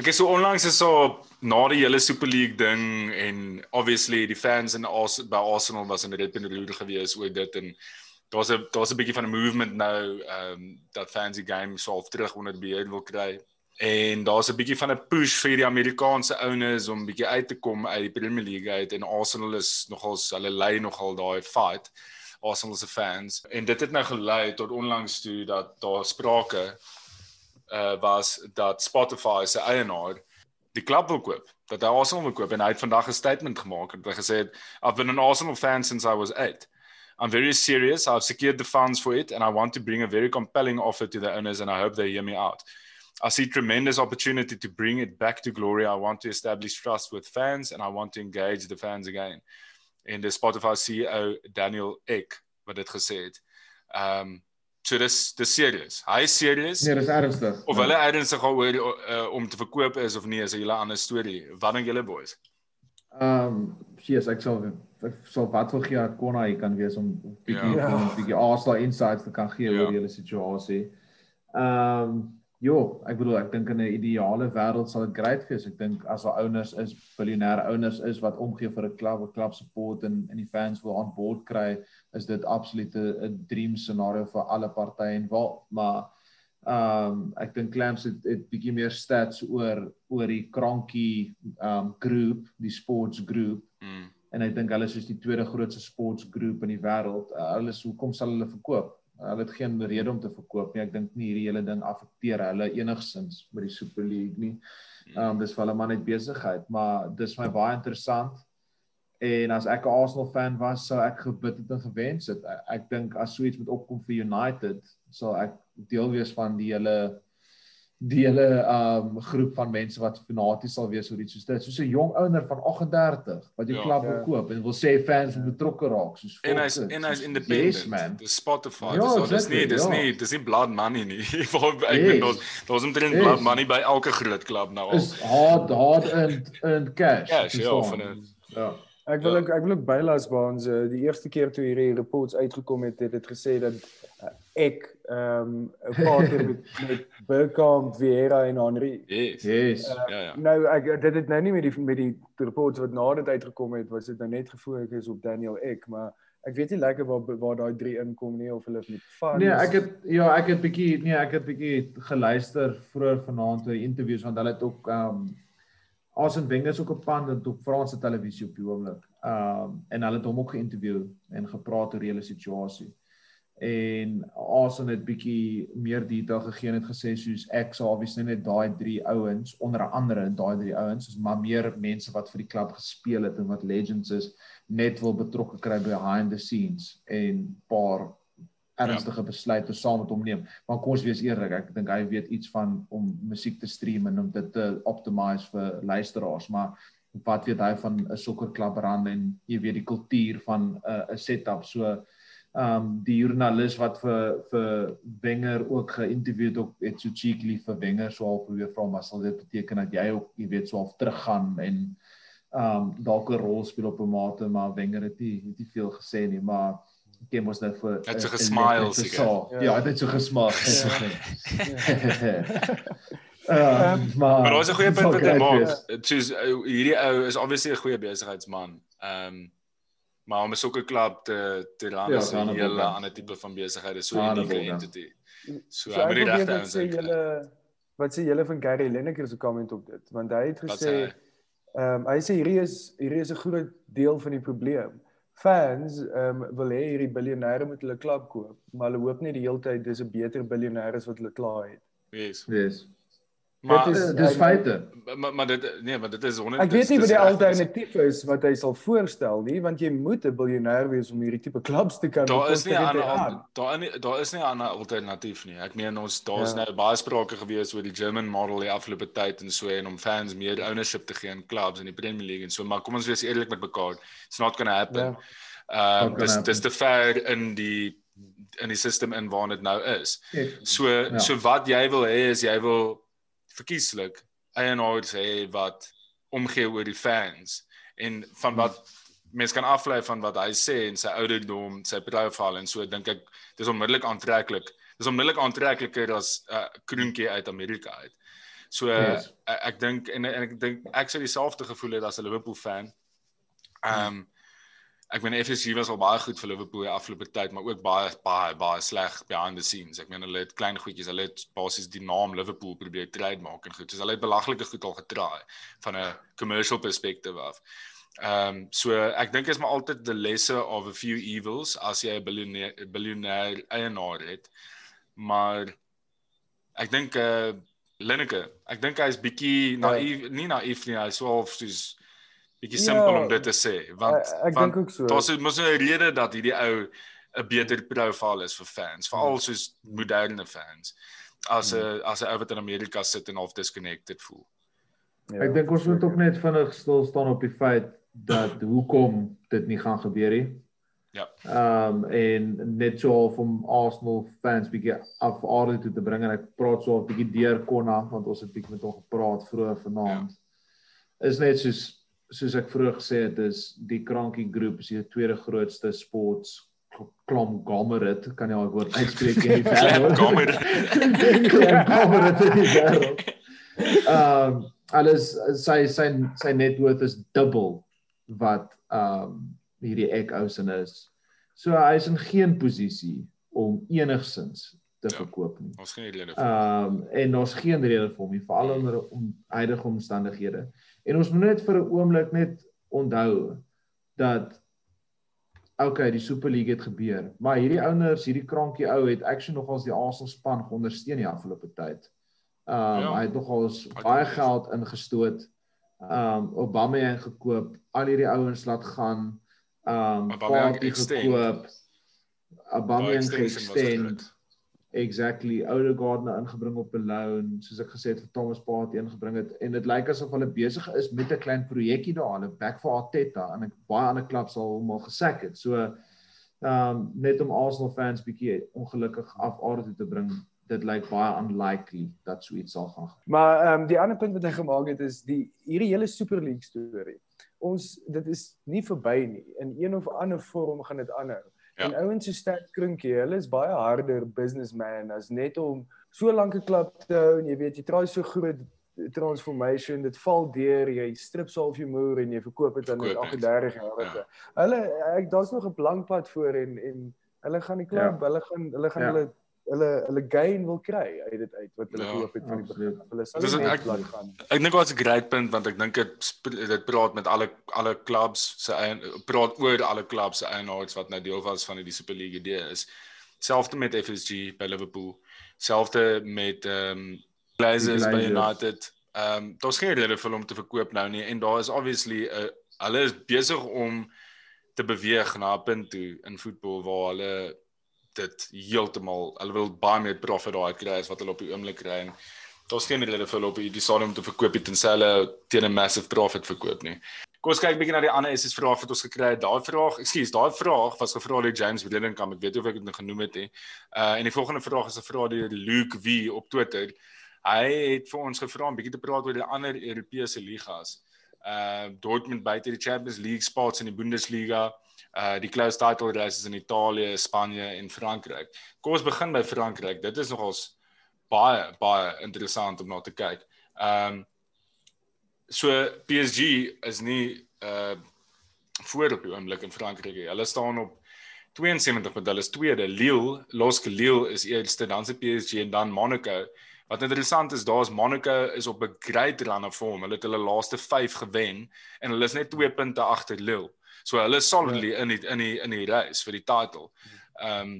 Ek is so onlangs is so na die hele Super League ding en obviously die fans in Ars by Arsenal was in die Repenroer gewees oor dit en daar's 'n daar's 'n bietjie van 'n movement nou ehm um, dat fans die game so half terug onder beheer wil kry. En daar's 'n bietjie van 'n push vir die Amerikaanse ouens om bietjie uit te kom uit die Premier League uit en Arsenal is nogal hulle lei nogal daai fight. Arsenal se fans en dit het nou gelei tot onlangs toe dat daar sprake uh was dat Spotify se eienaar die klub wil koop. Dat hy Arsenal wil koop en hy het vandag 'n statement gemaak en hy gesê het I've been an Arsenal fan since I was 8. I'm very serious. I've secured the funds for it and I want to bring a very compelling offer to the owners and I hope they hear me out. I see tremendous opportunity to bring it back to glory. I want to establish trust with fans and I want to engage the fans again. En die Spotify CEO Daniel Ek wat dit gesê het. Um So dis dis serieus. Hy is serieus. Nee, dis ernstig. Of hulle ernstig gaan oor uh, om te verkoop is of nie is 'n hele ander storie. Wat dink julle boys? Ehm, um, yes, ek sal ek sal wat wil gee Konna hy kan wees om bietjie ja. om bietjie Arsenal insights te kan gee ja. oor die hele situasie. Ehm, um, Jo, ek bedoel ek dink in 'n ideale wêreld sal dit great wees. Ek dink as al owners is, biljoenêre owners is wat omgee vir 'n klub, 'n klub support en en die fans wil aan boord kry, is dit absoluut 'n dream scenario vir alle partye en wel, maar ehm um, ek dink Clamps het 'n bietjie meer stats oor oor die krankie ehm um, groep, die sports groep. Mm. En ek dink hulle is soos die tweede grootste sports groep in die wêreld. Uh, hulle is hoekom sal hulle verkoop? Hulle het geen rede om te verkoop nie. Ek dink nie hierdie hele ding affekteer hulle enigsins met die Super League nie. Ehm um, dis vir hulle maar net besigheid, maar dis my baie interessant. En as ek 'n Arsenal fan was, sou ek gebid het en gewens het. Ek, ek dink as so iets met opkom vir United, sal ek deel wees van die hele die hele um groep van mense wat fanaties sal wees oor iets soos dit. Soos 'n jong ouer van 38 wat jou ja, klub wil ja. koop en wil sê fans moet betrokke raak soos En hy's en hy's independent. Yes, man. Die Spotify. Ja, dis exactly, nie dis ja. nie dis nie blood money nie. Ek yes. bedoel, daar's omtrent yes. blood money by elke groot klub nou al. Is hard hard en en cash. Cash, ja, van 'n Ja. Ek wil ek, ek wil ook bylas baans uh, die eerste keer toe hierdie reports uitgekom het het dit gesê dat uh, ek ehm um, 'n paar keer met met Burkamp, Vieira en Henry. Yes. yes. Uh, ja ja. Nou ek dit het nou nie met die met die reports wat na dit uitgekom het was dit nou net gefokus op Daniel Ek, maar ek weet nie lekker waar waar daai drie inkom nie of hulle met van Nee, ek het ja, ek het bietjie nee, ek het bietjie geluister vroeër vanaand oor interviews want hulle het ook ehm um, Arsene Wenger is ook op pad en op Franse televisie op die oomblik. Ehm um, en hulle het hom ook geïnterview en gepraat oor die hele situasie. En Arsene het bietjie meer detail gegee en het gesê soos ek sou obviously net daai drie ouens onder andere daai drie ouens is maar meer mense wat vir die klub gespeel het en wat legends is net wil betrokke kry behind the scenes en paar ernstige ja. besluite saam met hom neem. Maar kom ons wees eerlik, ek dink hy weet iets van om musiek te stream en om dit te optimize vir luisteraars, maar wat weet hy van 'n sokkerklub rand en jy weet die kultuur van 'n uh, 'n setup so um, die joernalis wat vir vir Wenger ook geïnterview het ook het so cheekily vir Wenger so half probeer vra maar sal dit beteken dat jy ook jy weet so half teruggaan en um, dalk 'n rol speel op 'n mate maar Wenger het nie het nie veel gesê nie maar ken mos nou vir Dit so gesmile seker. Ja, dit so gesmile. Ehm maar Maar daar's 'n goeie punt wat hy maak. Soos uh, hierdie ou is obviously 'n goeie besigheidsman. Ehm um, maar om 'n sokkerklub te te ran is ja, 'n hele ander tipe van besigheid, so 'n unieke entity. So, so hy moet regte ouens sê julle wat sê julle van Gary Lineker se comment op dit? Want hy het gesê ehm um, hy sê hierdie is hierdie is 'n groot deel van die probleem fans ehm um, wil hê hierdie biljoenêre moet hulle klub koop, maar hulle hoop nie die hele tyd dis 'n beter biljoenêre as wat hulle klaar het. Yes. Yes. Maar dit is dis feite. Maar maar dit nee, maar dit is 100 Ek weet nie wat die alternatief is wat hy sal voorstel nie, want jy moet 'n biljoenêr wees om hierdie tipe klubs te kan Daar is nie 'n ander daar nie daar is nie 'n ander alternatief nie. Ek meen ons daar's ja. nou baie sprake gewees oor die German model die afgelope tyd en so en om fans meer ownership te gee in clubs in die Premier League en so, maar kom ons wees eerlik met mekaar. It's not going to happen. Ja. Um, dis dis te ver in die in die stelsel in waar dit nou is. So ja. so wat jy wil hê is jy wil verkieslik eienaars hê wat omgee oor die fans en van wat mense kan aflei van wat hy sê en sy ouderdom, sy profiel en so dink ek dis onmiddellik aantreklik. Dis onmiddellik aantrekliker as 'n uh, kroonkie uit Amerika uit. So yes. ek, ek dink en, en ek dink ek sou dieselfde gevoel het as 'n Liverpool fan. Ehm um, ek meen FSG was al baie goed vir Liverpool die afgelope tyd, maar ook baie baie baie sleg behind the scenes. Ek meen hulle het klein goedjies, hulle het basies die naam Liverpool probeer trade maak en goed. So hulle het belaglike goed al getraai van 'n commercial perspective af. Ehm um, so ek dink is maar altyd the lesser of a few evils as jy 'n biljoenêr biljoenêr eienaar het. Maar ek dink eh uh, Lineker, ek dink hy is bietjie naïef, nie naïef nie, hy is so half soos bietjie simpel ja, om dit te sê want ek dink ook so. Daar's mos 'n rede dat hierdie ou 'n beter profiel is vir fans, veral hmm. soos moderne fans. As 'n hmm. as 'n ou wat in Amerika sit en half disconnected voel. Ja, ek dink ons moet ook net vinnig stil staan op die feit dat hoekom dit nie gaan gebeur nie. Ja. Ehm um, en net so half om Arsenal fans bietjie af aarde toe te bring en ek praat so 'n bietjie deur Konna want ons het bietjie met hom gepraat vroeër vanaand. Ja. Is net soos soos ek vroeër gesê het is die Krankie groep is die tweede grootste sports klom gomerit kan jy al woord uitspreek in die wêreld? Gomerit gomerit in die wêreld. Ehm alles sy sy sy net worth is dubbel wat ehm um, hierdie ek ousin is. So hy is in geen posisie om enigsins te ja, verkoop nie ons geen rede ehm um, en ons geen rede vir hom nie veral onder om huidige omstandighede En ons moet net vir 'n oomblik net onthou dat okay, die Super League het gebeur, maar hierdie ouers, hierdie krankie ou het actually nogals die Arsenal span ondersteun die afgelope tyd. Um ja, hy het nogals baie geld ingestoot. Um Aubameyang gekoop, al hierdie ouens laat gaan. Um Aubameyang gekoop. Aubameyang geëxtend. Exactly. Odegaard nou ingebring op 'n loan, soos ek gesê het vir Thomas Partey ingebring het en dit lyk asof hulle besig is met 'n klein projekkie daar, hulle back for Arteta en ek baie ander klubs al hom al gesek het. So ehm um, net om Arsenal fans bietjie ongelukkig af aarde te bring, dit lyk baie unlikely dat so iets sal gaan. Maar ehm um, die ander punt wat hy gemaak het is die hierdie hele Super League storie. Ons dit is nie verby nie. In een of ander vorm gaan dit aanhou. Ja. En ouens so sterk krinkie, hulle is baie harder businessman as net om so lank 'n klub te hou en jy weet jy try so groot transformation, dit val deur, jy strip half jou moer en jy verkoop dit aan 38 jaar. Ja. Hulle ek daar's nog 'n blank pad voor en en hulle gaan die klub, ja. hulle gaan hulle gaan ja. hulle hulle hulle gain wil kry uit dit uit wat hulle ja, gehoop het van die begin. Hulle sal nie bly gaan. Ek dink dit's 'n great punt want ek dink dit dit praat met alle alle clubs se praat oor alle clubs se eienaars wat nou deel was van die Super League idee is. Selfde met FSG by Liverpool, selfde met ehm um, Glazers by United. Ehm um, daar's geen rede vir hom te verkoop nou nie en daar is obviously 'n uh, hulle is besig om te beweeg na 'n punt toe in voetbal waar hulle dit heeltemal hulle wil baie meer profit daai kry as wat hulle op die oomblik kry en daar's geen rede vir hulle op die stadium te verkoop dit tensy hulle teen 'n massive profit verkoop nie. Kom ons kyk bietjie na die ander SS vrae wat ons gekry het. Daai vraag, ekskuus, daai vraag was gevra deur James Willingham. Ek weet of ek dit nou genoem het nie. Uh en die volgende vraag is 'n vraag deur Luke V op Twitter. Hy het vir ons gevra om bietjie te praat oor die ander Europese ligas. Uh Dortmund buite die Champions League spots in die Bundesliga uh die close title races in Italië, Spanje en Frankryk. Kom ons begin by Frankryk. Dit is nogals baie baie interessant om na te kyk. Um so PSG is nie uh voor op die oomblik in Frankryk. Hulle staan op 72 met hulle is tweede. Lille, Losk Lille is eerste, dan se PSG en dan Monaco. Wat interessant is, daar's Monaco is op 'n great run of form. Hulle het hulle laaste 5 gewen en hulle is net 2 punte agter Lille. So hulle is solidly ja. in die in die in die race vir die title. Ehm um,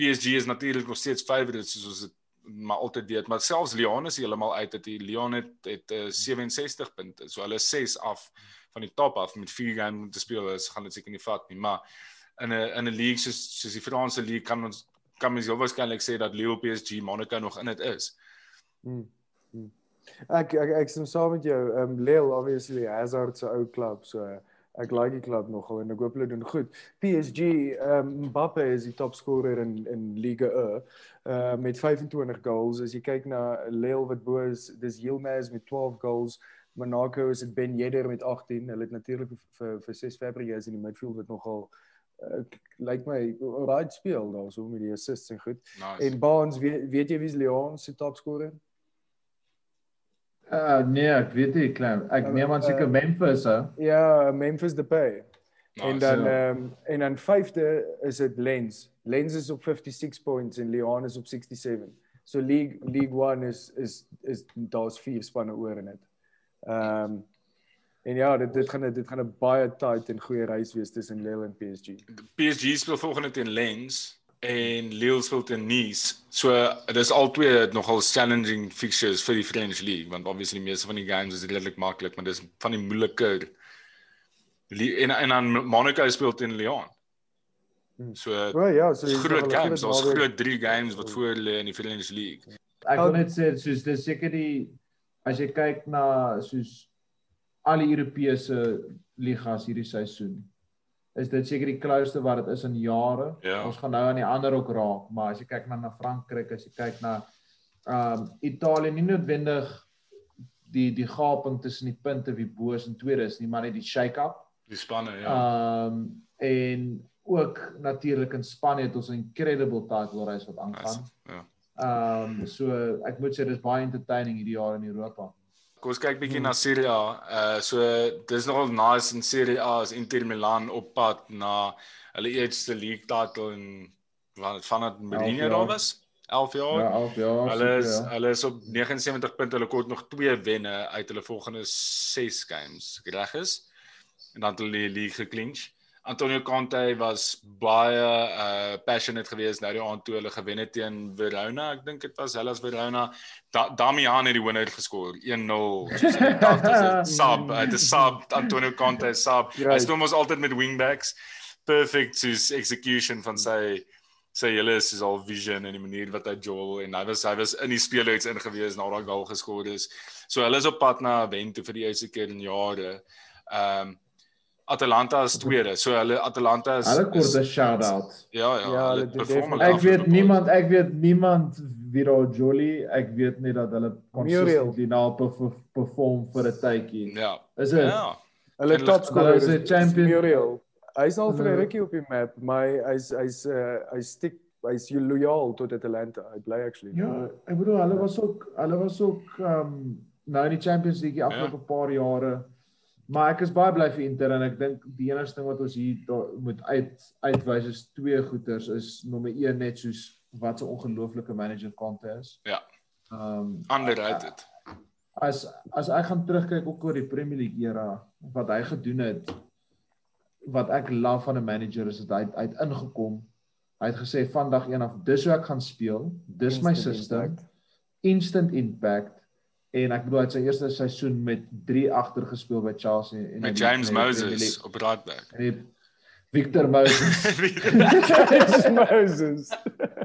PSG is natuurlik nog steeds favorites soos ons maar altyd weet, maar selfs Lyon is heeltemal uit dat die Lyon het het uh, 67 punte. So hulle is 6 af van die top af met 4 games om te speel. Hulle gaan dit seker nie vat nie, maar in 'n in 'n league soos soos die Franse league kan ons kan mens heel waarskynlik sê dat Lille, PSG, Monaco nog in dit is. Hmm. hmm. Ek ek ek stem saam met jou. Um Lille obviously Hazard se ou klub, so ek like die klub nogal en ek hoop hulle doen goed. PSG, um Mbappe is die topscorer in in Ligue 1 uh met 25 goals. As jy kyk na Lille wat bo is, dis Yilmaz met 12 goals. Monaco is dit Ben Yedder met 18. Hulle het natuurlik vir vir 6 Fabregas in die midfield wat nogal uh, lyk my right speel daar so met die assists en goed. Nice. En Barnes, weet, weet jy wie's Lyon se topscorer? Uh nee, ek weet nie klein. Ek uh, neem aan seker uh, Memphis hè. Ja, Memphis Depay. Nice, en dan ehm um, en dan vyfde is dit Lens. Lens is op 56 points en Lyon is op 67. So League League 1 is is is daar's vier spanne oor in dit. Ehm um, En ja, dit dit gaan dit gaan 'n baie tight en goeie reis wees tussen Lille en PSG. PSG speel volgende teen Lens en Lille speel teen Nice. So dis al twee nogal challenging fixtures vir die French League want obviously meeste van die games is redelik maklik, maar dis van die moeiliker en en dan Monaco speel teen Lyon. Hmm. So well, ja, so groot games, ons groot drie games wat voor lê in die French League. Ek wil net sê soos dis seker die as jy kyk na soos al die Europese ligas hierdie seisoen. Is dit seker die klouste wat dit is in jare? Ja. Ons gaan nou aan die ander ook raak, maar as jy kyk na na Frankryk, as jy kyk na ehm um, Italië nie noodwendig die die gaping tussen die punte wie bo is en tweede is nie, maar net die shake-up. Die spanne, ja. Ehm um, en ook natuurlik in Spanje het ons 'n incredible title race wat aangaan. Ja. Ehm um, so ek moet sê dis baie entertaining hierdie jaar in Europa. Kom ons kyk bietjie hmm. na Serie A. Uh so dis nogal nice in Serie A as Inter Milan op pad na hulle eerste league title in wat van dit Mourinho daar was. 11 jaar. Ja, 11 jaar. Hulle is ja. hulle is op 79 punte. Hulle kort nog 2 wenne uit hulle volgende 6 games. Reg is. En dan het hulle die league geklinch. Antonio Conte was baie uh passionate geweest nou die aand toe hulle gewen het teen Verona. Ek dink dit was Hellas Verona. Da Damian het die wenner geskoor 1-0. Sub, dit is sub Antonio Conte sub. Hy speel mos altyd met wingbacks. Perfect his execution van sy sy hele is al vision en die manier wat hy jol en hy was hy was in die speelhuis ingewees na daai goal geskoor is. So hulle is op pad na wen toe vir die eerste keer in jare. Ehm um, Atalanta is tweede. So hulle Atalanta is Hulle kort 'n shout out. Ja ja, ja hulle perform Ek weet niemand, ek weet niemand wie daar Jolly, ek weet net dat hulle consistently nou perform vir 'n tydjie. Ja. Is dit? Ja. Hulle topscorer is 'n champion. Muriel. Hy's al vir 'n rukkie op die map, maar hy's hy's uh hy stiek hy's loyal tot Atalanta. Hy bly actually. Ja, ek bedoel hulle was ook hulle was ook um nou in die Champions League die afgelope ja. paar jare. Maar ek is baie bly vir Inter en ek dink die enigste ding wat ons hier moet uit uitwys is twee goeters is nommer 1 net soos wat 'n ongelooflike manager Conte is. Ja. Ehm um, underrated. As as ek gaan terugkyk ook oor die Premier League era wat hy gedoen het wat ek love van 'n manager is dat hy uit ingekom. Hy het gesê vandag een af dis hoe ek gaan speel. Dis instant my system. Impact. Instant impact en ek bedoel hy het sy eerste seisoen met 3 agter gespeel by Chelsea en met James die, Moses die, op Radback. En Victor Moses. James Moses.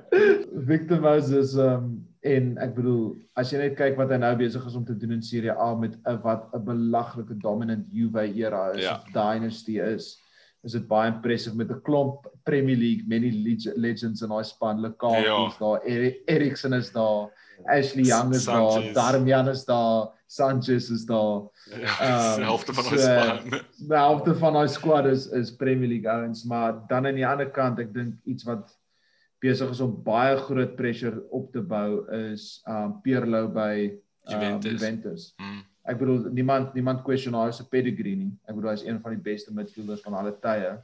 Victor Moses um en ek bedoel as jy net kyk wat hy nou besig is om te doen in Serie A met 'n wat 'n belaglike dominant Juve era is, ja. dynasty is is dit baie impressive met 'n klomp Premier League many legends in daai span, Lukaku ja. is daar, Eriksen is daar. Ashley Young is Sanchez. daar, Darmian is daar, Sanchez is daar. Ja, um, die helfte van ons span. Die helfte van ons squad is is Premier League ouens, maar dan aan die ander kant, ek dink iets wat besig is om baie groot pressure op te bou is um Pirlo by um, Juventus. Juventus. Mm. Ek bedoel niemand niemand question hy se pedigree nie. Ek bedoel hy is een van die beste midfielders van alle tye.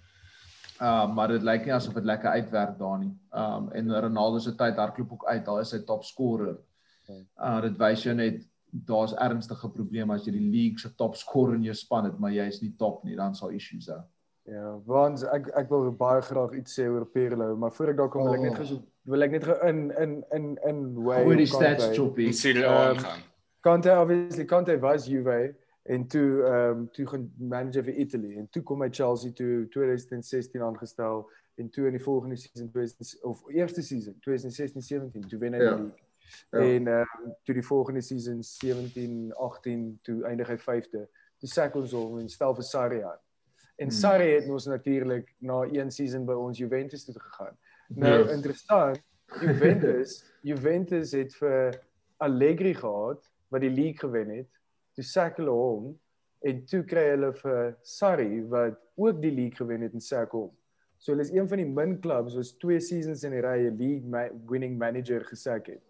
Uh maar dit lyk nie asof dit lekker uitwerk daar nie. Um en Ronaldo se tyd hardloop ook uit. Daar is hy top scorer. Uh dit wys jou net daar's ernstige probleme as jy die league se top scorer in jou span het, maar jy is nie top nie, dan sal issues daar. Ja, want ek ek wil baie graag iets sê oor Pirlo, maar voor ek daar kom wil ek net oh. wil ek net in in in in way Goeie stats choppy. Serie A um. Kante obviously Kante was Juve en toe ehm um, toe gaan manager vir Italy en toe kom hy Chelsea toe 2016 aangestel en toe in die volgende season 2000 of eerste season 2016-17 toe wen hy ja. die league. Ja. En ehm um, toe die volgende season 17-18 toe eindig hy 5de. Toe sak ons hom en stel vir Sarri aan. En hmm. Sarri het ons natuurlik na een season by ons Juventus toe gegaan. Nou yes. interessant, Juventus, Juventus het vir Allegri gehad wat die league gewen het toe sak hulle hom en toe kry hulle vir Sarri wat ook die league gewen het en sak hom. So hulle is een van die min clubs wat twee seasons in 'n ry 'n league ma winning manager gesak het.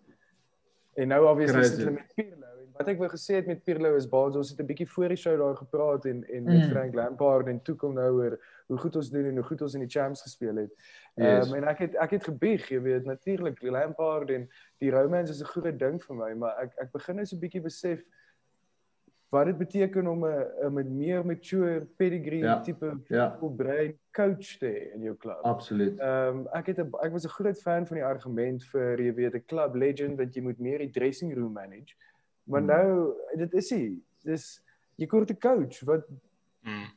En nou obviously sit hulle met Pirlo en wat ek wou gesê het met Pirlo is baie ons het 'n bietjie voor die show daar gepraat en en met mm. Frank Lampard en toe kom nou oor hoe goed ons doen en hoe goed ons in die Champions gespeel het. Ehm yes. um, en ek het ek het gebieg, jy weet, natuurlik Lampard en die Romans is 'n groot ding vir my, maar ek ek begin nou so 'n bietjie besef wat dit beteken om 'n met meer mature pedigree ja, tipe ja. brein coach te hê in jou klub. Absoluut. Ehm um, ek het a, ek was 'n groot fan van die argument vir jy weet 'n club legend dat jy moet meer die dressing room manage. Maar hmm. nou dit is hy. Dis jy kort 'n coach wat hmm.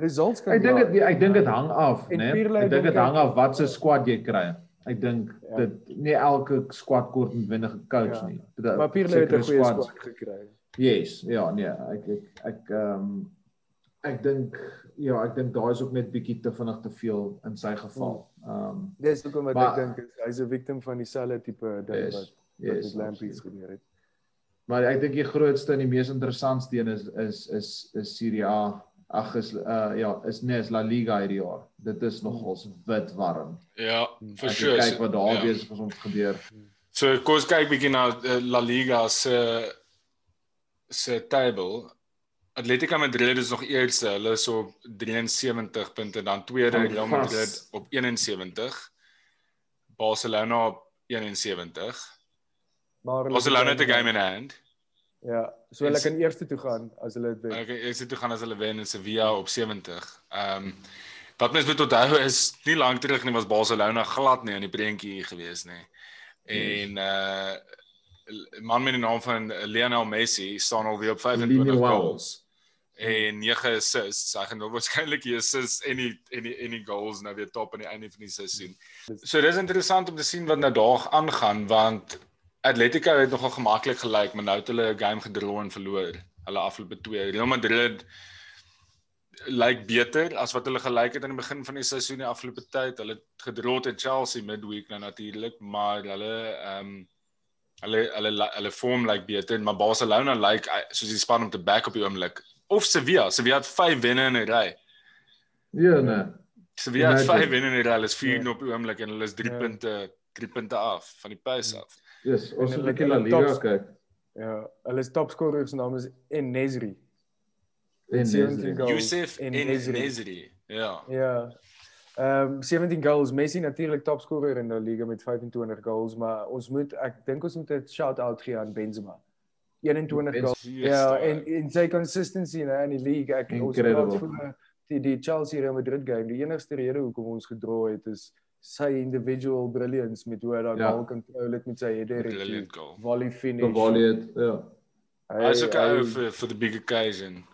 results kan Ek dink dit ek dink dit hang af, né? Nee? Ek dink dit hang af wat se squad jy kry. Ek dink ja. dit nie elke squad kort noodwendig 'n coach ja. nie. Dit, maar Pirlo het 'n goeie squad gekry. Yes, ja, nee, ek ek ek ehm um, ek dink ja, ek dink daar is ook net bietjie te vinnig te veel in sy geval. Hmm. Ehm um, dis hoekom wat ek dink is hy's 'n victim van dieselfde tipe ding yes, wat yes, wat Lampies gebeur het. Maar ek dink die grootste en die mees interessantste een is is is is Serie A. Ag is uh ja, is nee, is La Liga hierdie jaar. Dit is nogals wit warm. Ja, vir sure. Kyk wat daar ja. besig is om te gebeur. So kom ons kyk bietjie na uh, La Liga se uh, se table Atletico Madrid is nog eerste, hulle is op 73 punte, dan tweede oh, Real Madrid op 71. Barcelona op 71. Maar Barcelona het 'n game in hand. Ja, so hulle kan eerste toe gaan as hulle dit wen. Hulle kan eerste toe gaan as hulle wen in Sevilla op 70. Ehm um, wat mens moet onthou is nie lank terug nie was Barcelona glad nie in die prentjie gewees nie. En uh man met die naam van Lionel Messi staan al weer op 25 goals en 9 assists. Hy gaan nou waarskynlik hier assists en die en die en die goals nou weer top aan die einde van die seisoen. So dis interessant om te sien wat nou daar aangaan want Atletico het nogal gemaklik gelyk, maar nou het hulle 'n game gedraw en verloor. Hulle afloop 2. Real Madrid lyk beter as wat hulle gelyk het aan die begin van die seisoen die afgelope tyd. Hulle het gedraw teen Chelsea midweek nou natuurlik, maar hulle ehm um, Hulle hulle hulle vorm lyk like beter, maar Barcelona lyk like, soos die span om te back op die oomblik. Of Sevilla, Sevilla het 5 wenne in 'n ry. Ja, nee. Sevilla het 5 wenne in 'n ry. Hulle is 4 ja. op die oomblik en hulle is 3 ja. punte 3 punte af van die pace af. Ja, yes, ons moet net na Liga kyk. Ja, hulle is topscorer se naam is Enesri. Enesri. Yusuf Enesri. Ja. Ja. Ehm um, 17 goals, Messi natuurlik topscorer in die liga met 25 goals, maar ons moet ek dink ons moet 'n shout-out gee aan Benzema. 21 Benzema, goals. Ja, en en sy consistency in die league, ek ons praat vir die die Chelsea Real Madrid game. Die enigste rede hoekom ons gedra het is sy individual brilliance met hoe hy daai ja. goal control het met sy header. Volley finish. Volley het, ja. Hy is ook vir vir the big occasion.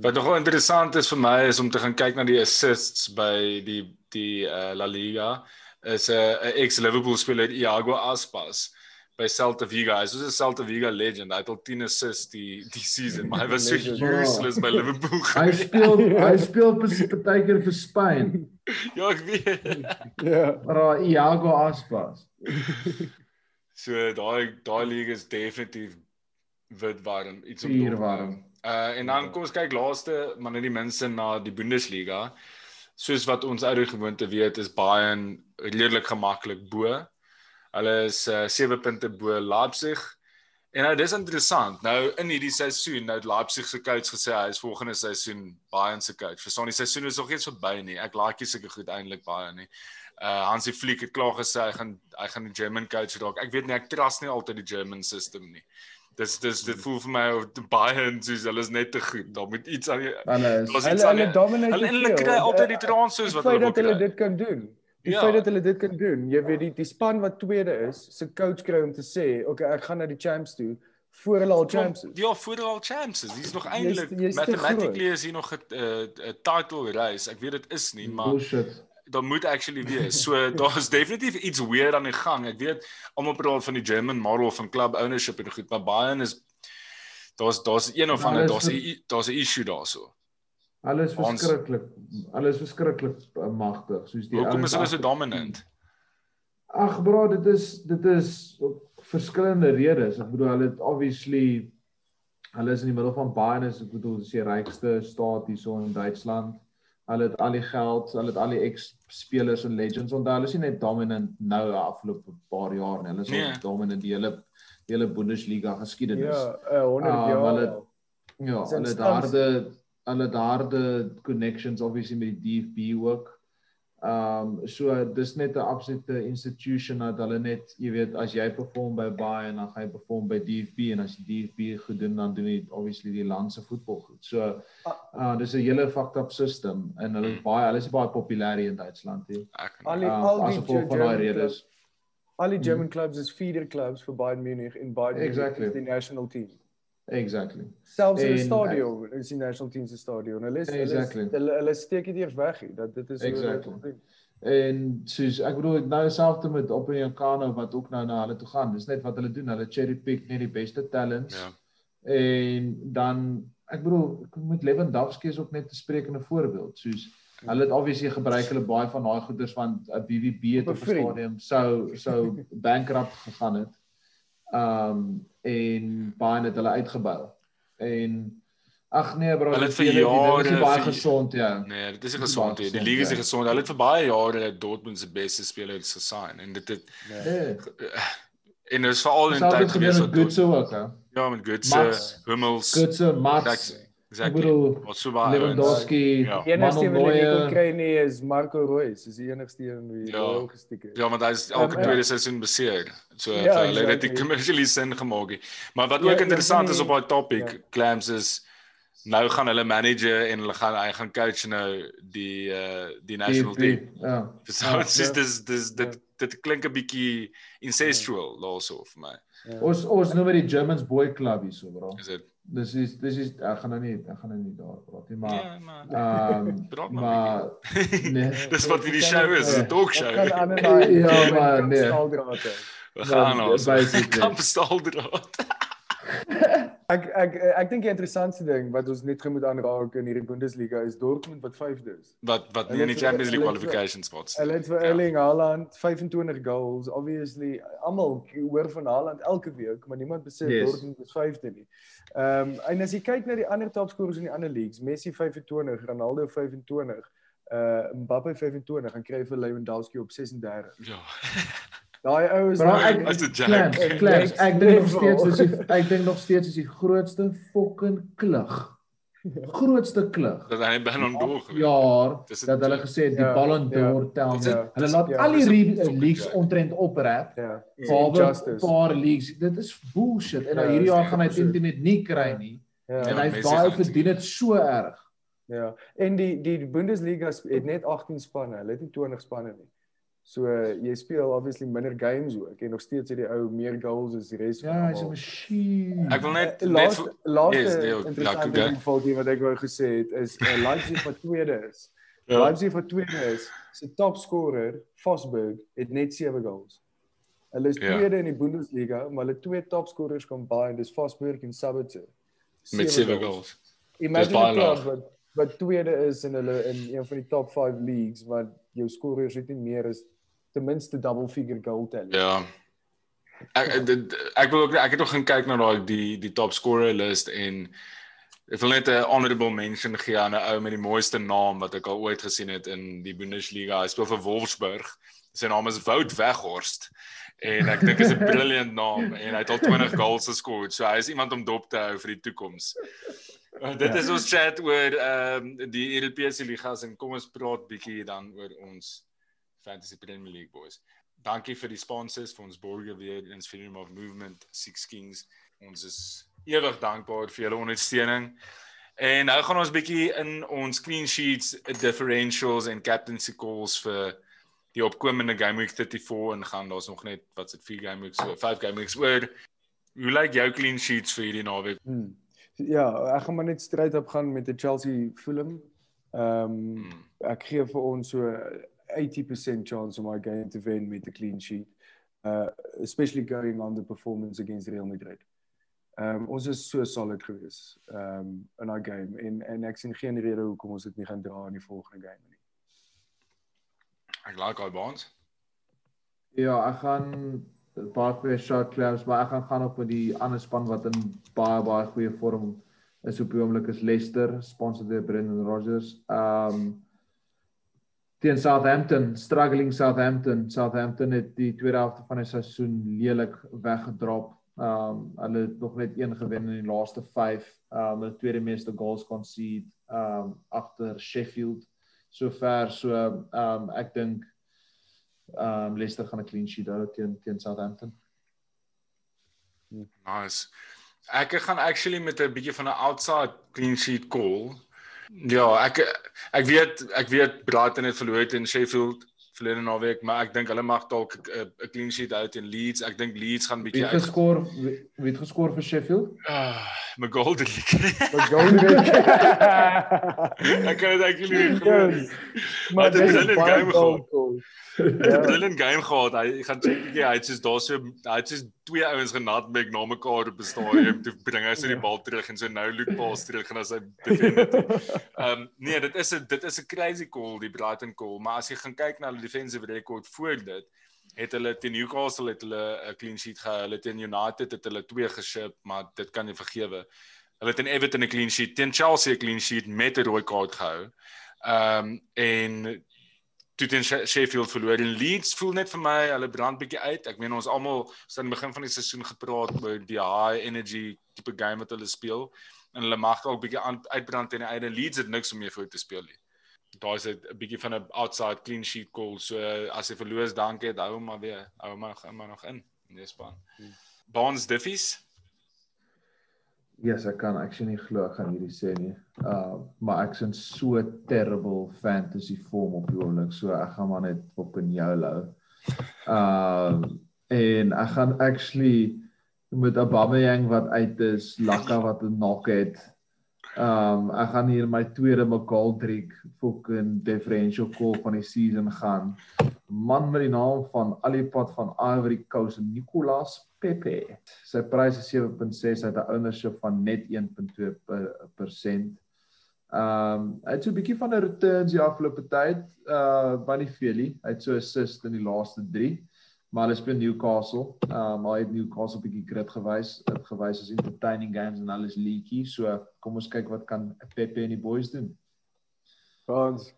Wat nogal interessant is vir my is om te gaan kyk na die assists by die die uh, La Liga is 'n uh, ex Liverpool speler Iago Aspas by Celta Vigo. Hy is 'n Celta Vigo legend. Hy het al 10 assists die die season, maar hy was so useless by Liverpool. hy speel hy speel partykeer vir Spanje. ja, ek weet. ja. Maar Iago Aspas. so daai daai liga is definitief wit warm, iets om te warm. Uh en dan kom ons kyk laaste, maar net die minste na die Bundesliga. Soos wat ons uit die gewoonte weet, is Bayern redelik gemaklik bo. Hulle is uh 7 punte bo Leipzig. En nou dis interessant. Nou in hierdie seisoen, nou Leipzig se coach gesê hy is volgende seisoen Bayern se coach. Verstaan die seisoen is nog nie so by nie. Ek laat nie seker goed eintlik Bayern nie. Uh Hansi Flick het klaar gesê hy gaan hy gaan die German coach raak. Ek weet nie ek trust nie altyd die German system nie. Dis dis dit voel vir my of die Bayern soos hulle is net te goed. Daar moet iets aan die Hulle hulle dominate. Hulle hulle kry altyd die transfers wat hulle wil. Hulle dit kan doen. Die ja. feit dat hulle dit kan doen, jy weet die die span wat tweede is, se coach kry om te sê, "Oké, okay, ek gaan na die champs toe." voor hulle al champs is. Ja, voor hulle al champs is. Dis nog eintlik mathematically is hier nog 'n 'n title race. Ek weet dit is nie, maar Bullshit. Daar moet actually wees. So daar's definitief iets weird aan die gang. Ek weet almal praat van die German model van club ownership en goed, maar Bayern is daar's daar's een of ander daar's 'n daar's 'n issue daarso. Alles verskriklik. Alles verskriklik uh, magtig, soos die Hoekom is hulle so dominant? Ag bro, dit is dit is verskillende redes. Ek bedoel hulle het obviously hulle is in die middel van Bayern, is ek bedoel dis die rykste staat hierso in Duitsland. Hulle het al die geld, hulle het al die ex-spelers en legends en hulle is nie net dominant nou afgelope paar jaar nie. Hulle is nee. dominant die hele die hele Bundesliga geskiedenis. Ja, 100 uh, jaar. Hulle ja, hulle daarde hulle daarde connections obviously met die DFB ook. Ehm um, so dis net 'n absolute institution dat hulle net, jy weet, as jy perform by Bayern dan gaan jy perform by DFB en as die DFB goed doen dan doen jy obviously die land se voetbal goed. So uh dis 'n hele fucked up system en hulle is baie hulle is baie populêr in Duitsland hier. Al die al die German redes. Al die German clubs is feeder clubs vir Bayern Munich in Bayern exactly. the national team. Exactly. Selfs in die stadion, is die national team se stadion. Hulle is exactly. hulle hulle steek dit eers weg hier dat dit is exactly. En soos ek bedoel nou selfs met op in Jankano wat ook nou na hulle toe gaan. Dis net wat hulle doen. Hulle cherry pick net die beste talents. Ja. En dan ek bedoel met Lewandowski is ook net 'n sprekende voorbeeld. Soos hulle het obviously gebruik hulle baie van daai goeders van 'n BVB het op 'n stadium sou sou bankrupt gegaan het. Um en baie het hulle uitgebou. En ag nee bro, hulle het vir jare dit is baie gesond ja. Nee, dit is gesond. Die liga is ja. gesond. Hulle het vir baie jare Dortmund se beste spelers gesign en dit het nee. en dit is veral in tyd gewees wat so ook. Ja, met Götze, Hummels, Götze, Max. Exactly. Wat so baie Lewandowski, ja. die enigste wat ek kon kry nie is Marco Reus, is die enigste een wie ja. wel gestiek het. Ja, want hy is elke um, tweede ja. seisoen beseer. So ja, vir hulle het dit commercially sin gemaak. Maar wat ja, ook interessant is op daai topic, ja. Clams is nou gaan hulle manager en hulle gaan hy gaan coach nou die uh die national die, team. Ja. So ja, dis dis dis dit dit klink 'n bietjie incestual ja. also vir my. Ja. Ons ons noem dit die Germans boy club hierso, bro. Is dit dis is dis is ek gaan nou nie ek gaan nou nie daar praat nie maar ja, maar ehm um, maar nee. Dis wat die show is 'n talk show ja maar nee. we gaan ons kan verstaan draad ek ek ek dink die interessantste ding wat ons net moet aanraak in hierdie Bundesliga is Dortmund wat 5de is. Wat wat nie in die Champions League qualification spots. Hulle het vir ja. Erling Haaland 25 goals. Obviously almal hoor van Haaland elke week, maar niemand besef yes. Dortmund is 5de nie. Ehm um, en as jy kyk na die ander topscorers in die ander leagues, Messi 25, Ronaldo 25, uh Mbappe 25 en kry vir Lewandowski op 36. Ja. Daai ou is as die Jack. Ek dink nog steeds is die ek dink nog steeds is die grootste fucking klug. Grootste klug. Dat hy begin om deur. Ja, dat hulle gesê het die ja, Ballon d'Or ja, tel nie. Hulle laat ja, al die leagues ontrent oprap. Ja. Vir 'n paar leagues. Dit is bullshit. En nou hierdie jaar gaan hy teen net nie kry nie. En hy daai verdien dit so erg. Ja. En die die Bundesliga het net 18 spanne. Hulle het nie 20 spanne nie. So jy speel obviously minder games ook en nog steeds het die ou meer goals as die res van Ja, hy's 'n masjien. Ek wil net uh, laaste laaste yes, interessante ding vir die wat ek wou gesê het is uh, Leipzig wat tweede is. ja. Leipzig wat tweede is, se top scorer Fosberg het net 7 goals. Hulle is ja. tweede in die Bundesliga, maar hulle twee top scorers combined dis Fosberg en Sabitzer. Met 7 goals. Imagine wat wat tweede is in hulle in een van die top 5 leagues wat jou scorers het nie meer as ten minste double figure goal tally. Ja. Ek ek, ek wil ook ek het nog gaan kyk na daai die die top scorer list en ek wil net 'n honorable mention gee aan 'n ou met die mooiste naam wat ek al ooit gesien het in die Bundesliga. Hy speel vir Wolfsburg. Sy naam is Wout Weghorst en ek dink is 'n brilliant naam en hy het al 20 goals geskor. So hy is iemand om dop te hou vir die toekoms. Uh, dit is ons chat oor ehm um, die Europese ligas en kom ons praat bietjie dan oor ons Fantasy Premier League boys. Dankie vir die sponsors vir ons borge weer in Freedom of Movement Six Kings. Ons is ewig dankbaar vir julle ondersteuning. En nou gaan ons bietjie in ons clean sheets, differentials en captaincy calls vir die opkomende game week 34 en gaan daar's nog net wat se 4 game weeks, 5 game weeks oor. Hoe lyk jou clean sheets vir hierdie naweek? Hmm. Ja, ek gaan maar net straight op gaan met die Chelsea Fulham. Ehm um, ek gee vir ons so 80% chance om my game te wen met 'n clean sheet. Uh especially going on the performance against Real Madrid. Ehm um, ons is so solid gewees ehm um, in daai game en en ek sien geen rede hoekom ons dit nie gaan dra in die volgende game nie. Ek like al bonds. Ja, ek gaan baie goeie shot clubs, maar ek gaan gaan op met die ander span wat in baie baie goeie vorm is op die oomblik is Leicester, sponsor deur Brendan Rodgers. Um teen Southampton, struggling Southampton. Southampton het die tweede helfte van die seisoen lelik weggedrop. Um hulle het nog net een gewen in die laaste 5. Um hulle tweede meeste goals concede um agter Sheffield. Sover so um ek dink Ehm um, Leicester gaan 'n clean sheet hou teen teen Southampton. Nice. Ek gaan actually met 'n bietjie van 'n outside clean sheet call. Ja, ek ek weet ek weet Brighton het verloor teen Sheffield verlede naweek, maar ek dink hulle mag dalk 'n clean sheet hou teen Leeds. Ek dink Leeds gaan bietjie uit. Wie geskor wie het vir Sheffield? Ah, McGoldrick. McGoldrick. ek kan dit actually nie glo. Maar dit is 'n game gehad. Ja. 'n brilliant game gehad. Hy gaan check bietjie hy het soos daar so hy het soos twee ouens genat met na mekaar op die stadion te bring hy sy die ja. bal terug en so nou loop pas terug en as hy defend. Ehm um, nee, dit is 'n dit is 'n crazy call die Brighton call, maar as jy gaan kyk na defensive record voor dit het hulle teen Newcastle het hulle 'n clean sheet gehou. Hulle teen United het hulle twee geship, maar dit kan jy vergewe. Hulle het teen Everton 'n clean sheet, teen Chelsea 'n clean sheet met 'n rooi kaart gehou. Ehm um, en toe teen Sheffield verloor en Leeds voel net vir my hulle brand bietjie uit. Ek meen ons almal het aan die begin van die seisoen gepraat oor die high energy tipe game wat hulle speel en hulle mag dalk bietjie uitbrand teen die einde Leeds het niks om mee voor te speel nie. Daar is 'n bietjie van 'n outside clean sheet call. So as jy verloor, dankie, hou maar weer. Hou maar nog, nog in in die span. Hmm. Bonds Diffies Yes, ek kan actually nie glo ek gaan hierdie sê nie. Uh maar ek sien so terrible fantasy form op die oomblik, so ek gaan maar net op in YOLO. Uh en ek gaan actually met Aubameyang wat uit is, Laka wat 'n knock het. Um ek gaan hier my tweede McGoldrick fucking differential call van die season gaan. Man met die naam van Alipad van Ivory Coast, Nicolas Pepe. Sy prys is 7.6 uit 'n ownership van net 1.2%. Ehm um, hy het so 'n bietjie van 'n returns die afgelope tyd uh by die Philly. Hy het so assist in die laaste 3. Maar hulle speel Newcastle. Ehm um, hy het Newcastle bietjie grit gewys, het gewys as entertaining games en alles leaky. So kom ons kyk wat kan Pepe en die boys doen. Frans.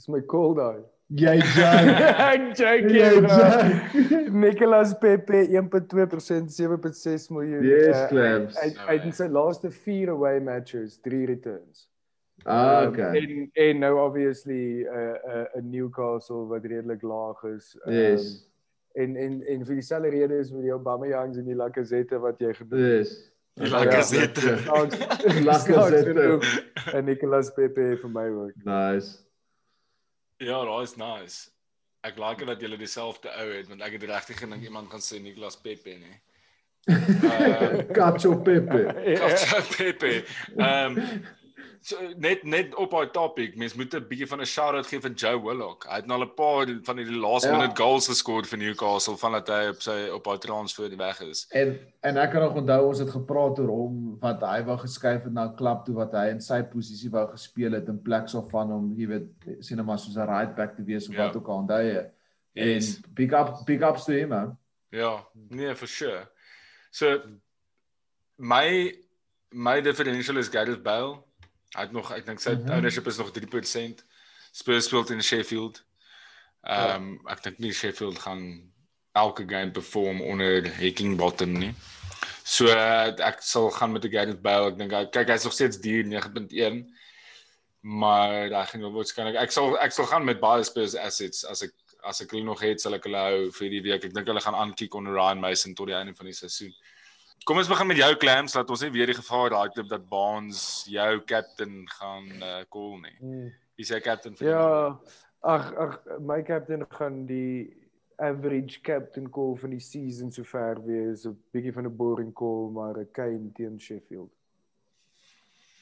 Dis my call daai. Jy joke. joke. Nicolas Pepe 1.2% 7.6 miljoen. Yes, uh, claps. Hy hy het in sy laaste 4 away matches 3 returns. Ah, um, okay. Um, en, en nou obviously 'n uh, 'n uh, Newcastle wat redelik laag is. Um, yes. En en en vir dieselfde rede is met die Aubameyang en die Lacazette wat jy genoem het. Yes. Lacazette. Lacazette. En Nicolas Pepe vir my ook. Nice. Ja, daai is nice. Ek like dat julle dieselfde ou het want ek het regtig gedink iemand gaan sê Niklas Pepe nie. Uh Cacho Pepe. Cacho Pepe. Ehm um, so net net op daai topic, mens moet 'n bietjie van 'n shout-out gee vir Joe Willock. Hy het nou al 'n paar van die last ja. minute goals geskor vir Newcastle vandat hy op sy op haar transfer weg is. En en ek kan nog onthou ons het gepraat oor hom wat hy wou geskuif het na 'n klub toe wat hy in sy posisie wou gespeel het in plek so van hom, jy weet, sien hom as 'n right back te wees of ja. wat ook al onthou jy. Yes. En big up big ups to him man. Ja, nee, for sure. So my my differential is Gareth Bale. Hy het nog ek dink sy mm -hmm. ownership is nog 3%. Spurs speel in Sheffield. Ehm um, ja. ek dink nie Sheffield gaan elke game perform onder Hacking Bottom nie. So uh, ek sal gaan met die Gareth Bale. Ek dink kyk hy's nog steeds duur 9.1. Maar daai gaan wel waarskynlik ek sal ek sal gaan met baie Spurs assets as ek as ek hulle nog het sal ek hulle hou vir die week. Ek dink hulle gaan aankiek onder Ryan Mason tot die einde van die seisoen. Kom ons begin met jou clams dat ons nie weer die gevaar daai klip dat Baans jou captain gaan uh, call nie. Hmm. Wie sê captain vir Ja. Ag ag my captain gaan die average captain call van die season sover wees, 'n bietjie van 'n boring call, maar 'n Kane teen Sheffield.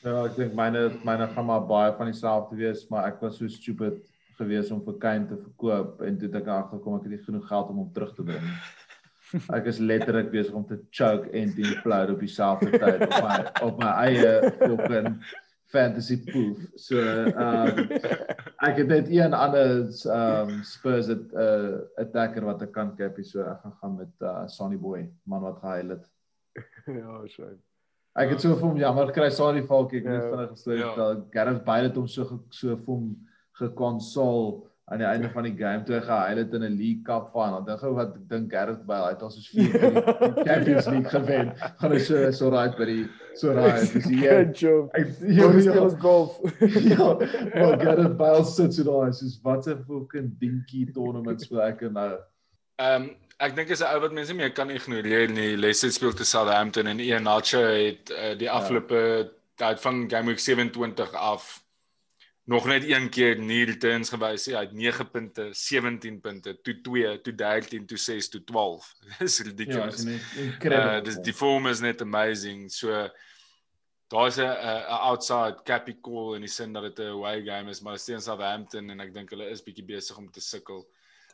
Ja, ek dink myne myne gaan maar baie van dieselfde wees, maar ek was so stupid geweest om vir Kane te verkoop en toe het ek agterkom ek het nie genoeg geld om hom terug te bring nie. Ek is letterlik besig om te choke en te implode op dieselfde tyd op my op my eie fucking fantasy poof. So ehm um, ek het net een ander ehm um, Spurs het 'n uh, attacker wat ek kan capie so ek gaan gaan met uh, Sonny Boy, man wat gehuil het. ja, so. Ek het so vir hom jammer kry Sonny Falk ek net ja. vinnig gesê ja. dat Gareth Bale het hom so so vir hom gekonsol aan die einde van die game toe gehuil het in 'n League Cup van. Dan dink ek wat ek dink Gareth Bale het al soos vier die, die Champions League gewen. Gaan hy so so right by die so right. Dis hier. Good job. Ek hier is golf. ja. Maar Gareth Bale sit so daar soos wat 'n fucking dinkie tournament so ek nou. Ehm um, ek dink is 'n ou wat mense meer kan ignoreer nie. Leicester speel te Southampton en Ian Nacho het uh, die ja. afgelope tyd ja. van game week 27 af nog net een keer nie returns gewys nie. Hy het 9 punte, 17 punte, toe 2, toe 13, toe 6, toe 12. Dis ridiculous. Ja, incredible. Uh, dis die form is net amazing. So daar's 'n 'n outside cappy call in die sin dat dit 'n away game is, maar steeds Southampton en ek dink hulle is bietjie besig om te sukkel.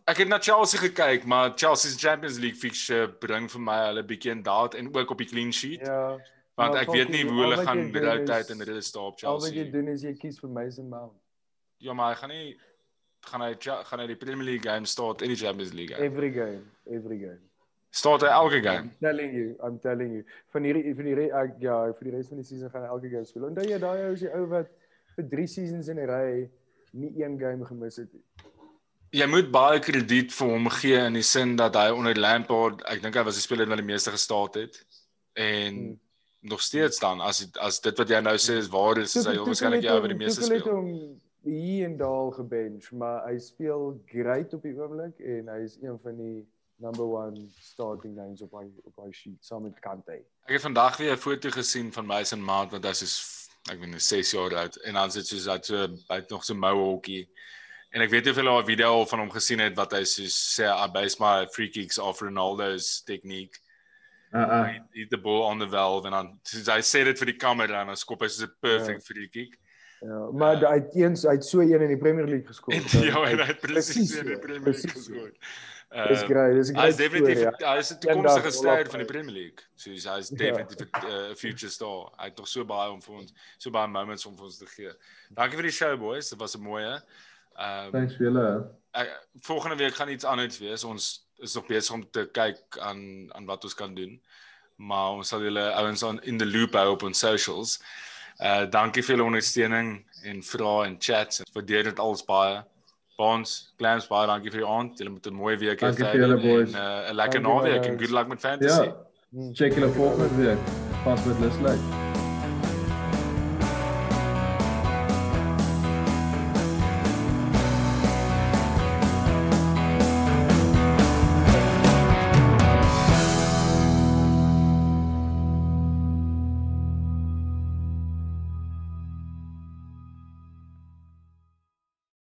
Ek het na Chelsea gekyk, maar Chelsea se Champions League fixture bring vir my hulle bietjie in doubt en ook op die clean sheet. Ja. Want ek weet nie hoe hulle gaan rotate in hulle stop Chelsea. Al wat jy doen is jy kies vir Mason Mount. Ja, maar hy gaan nie gaan hy gaan hy die Premier League game start in die Champions League. Game. Every game, every game. Start hy elke game. I'm telling you, I'm telling you. Van hierdie van die ek ja, vir die res van die season gaan hy elke game speel. Onthou jy daai ou is die ou wat vir 3 seasons in 'n ry nie een game gemis het nie. Jy moet baie krediet vir hom gee in die sin dat hy onder Lampard, ek dink hy was die speler wat die meeste gestaat het. En hmm nog steeds dan as as dit wat jy nou sê is waar is, is hy waarskynlik jy oor die meeste speel. Ek het hom hier en daar gebench, maar hy speel great op die oomblik en hy is een van die number 1 starting names op my op my sheet saam met Kante. Ek het vandag weer 'n foto gesien van Mason Mount wat hy is ek weet nie 6 jaar oud en dan sit soos dat so by nog so mohawkie. En ek weet nie of jy al 'n video van hom gesien het wat hy soos sê I base my free kicks off Ronaldo's technique. Uh uh hy het die bal on the valve en dan soos hy sê dit vir die kamera en dan skop hy soos 'n perfect ja. free kick. Ja, maar uh, hy het eens hy het so een in die Premier League geskor. Ja, hy het presies in die Premier League geskor. Dis uh, great, dis great. Hy is definitief ja. hy is 'n toekomstige ster van die Premier League. So hy is ja. definitief 'n uh, future star. Hy het tog so baie om vir ons, so baie moments om vir ons te gee. Dankie vir die show boys, dit was 'n mooi. Ehm um, Thanks vir julle. Volgende week gaan iets anders wees. Ons is nog besig om te kyk aan aan wat ons kan doen. Maar ons sal julle ouens aan in the loop hou op ons socials. Uh dankie vir julle ondersteuning en vrae en chats. Ek waardeer dit alles baie. Bonds, clams baie dankie vir die aand. Julle moet 'n mooi week hê. Dankie vir julle boys. 'n uh, lekker naweek en good luck met fantasy. Ja. Check julle volgende week. Pas met Leslie.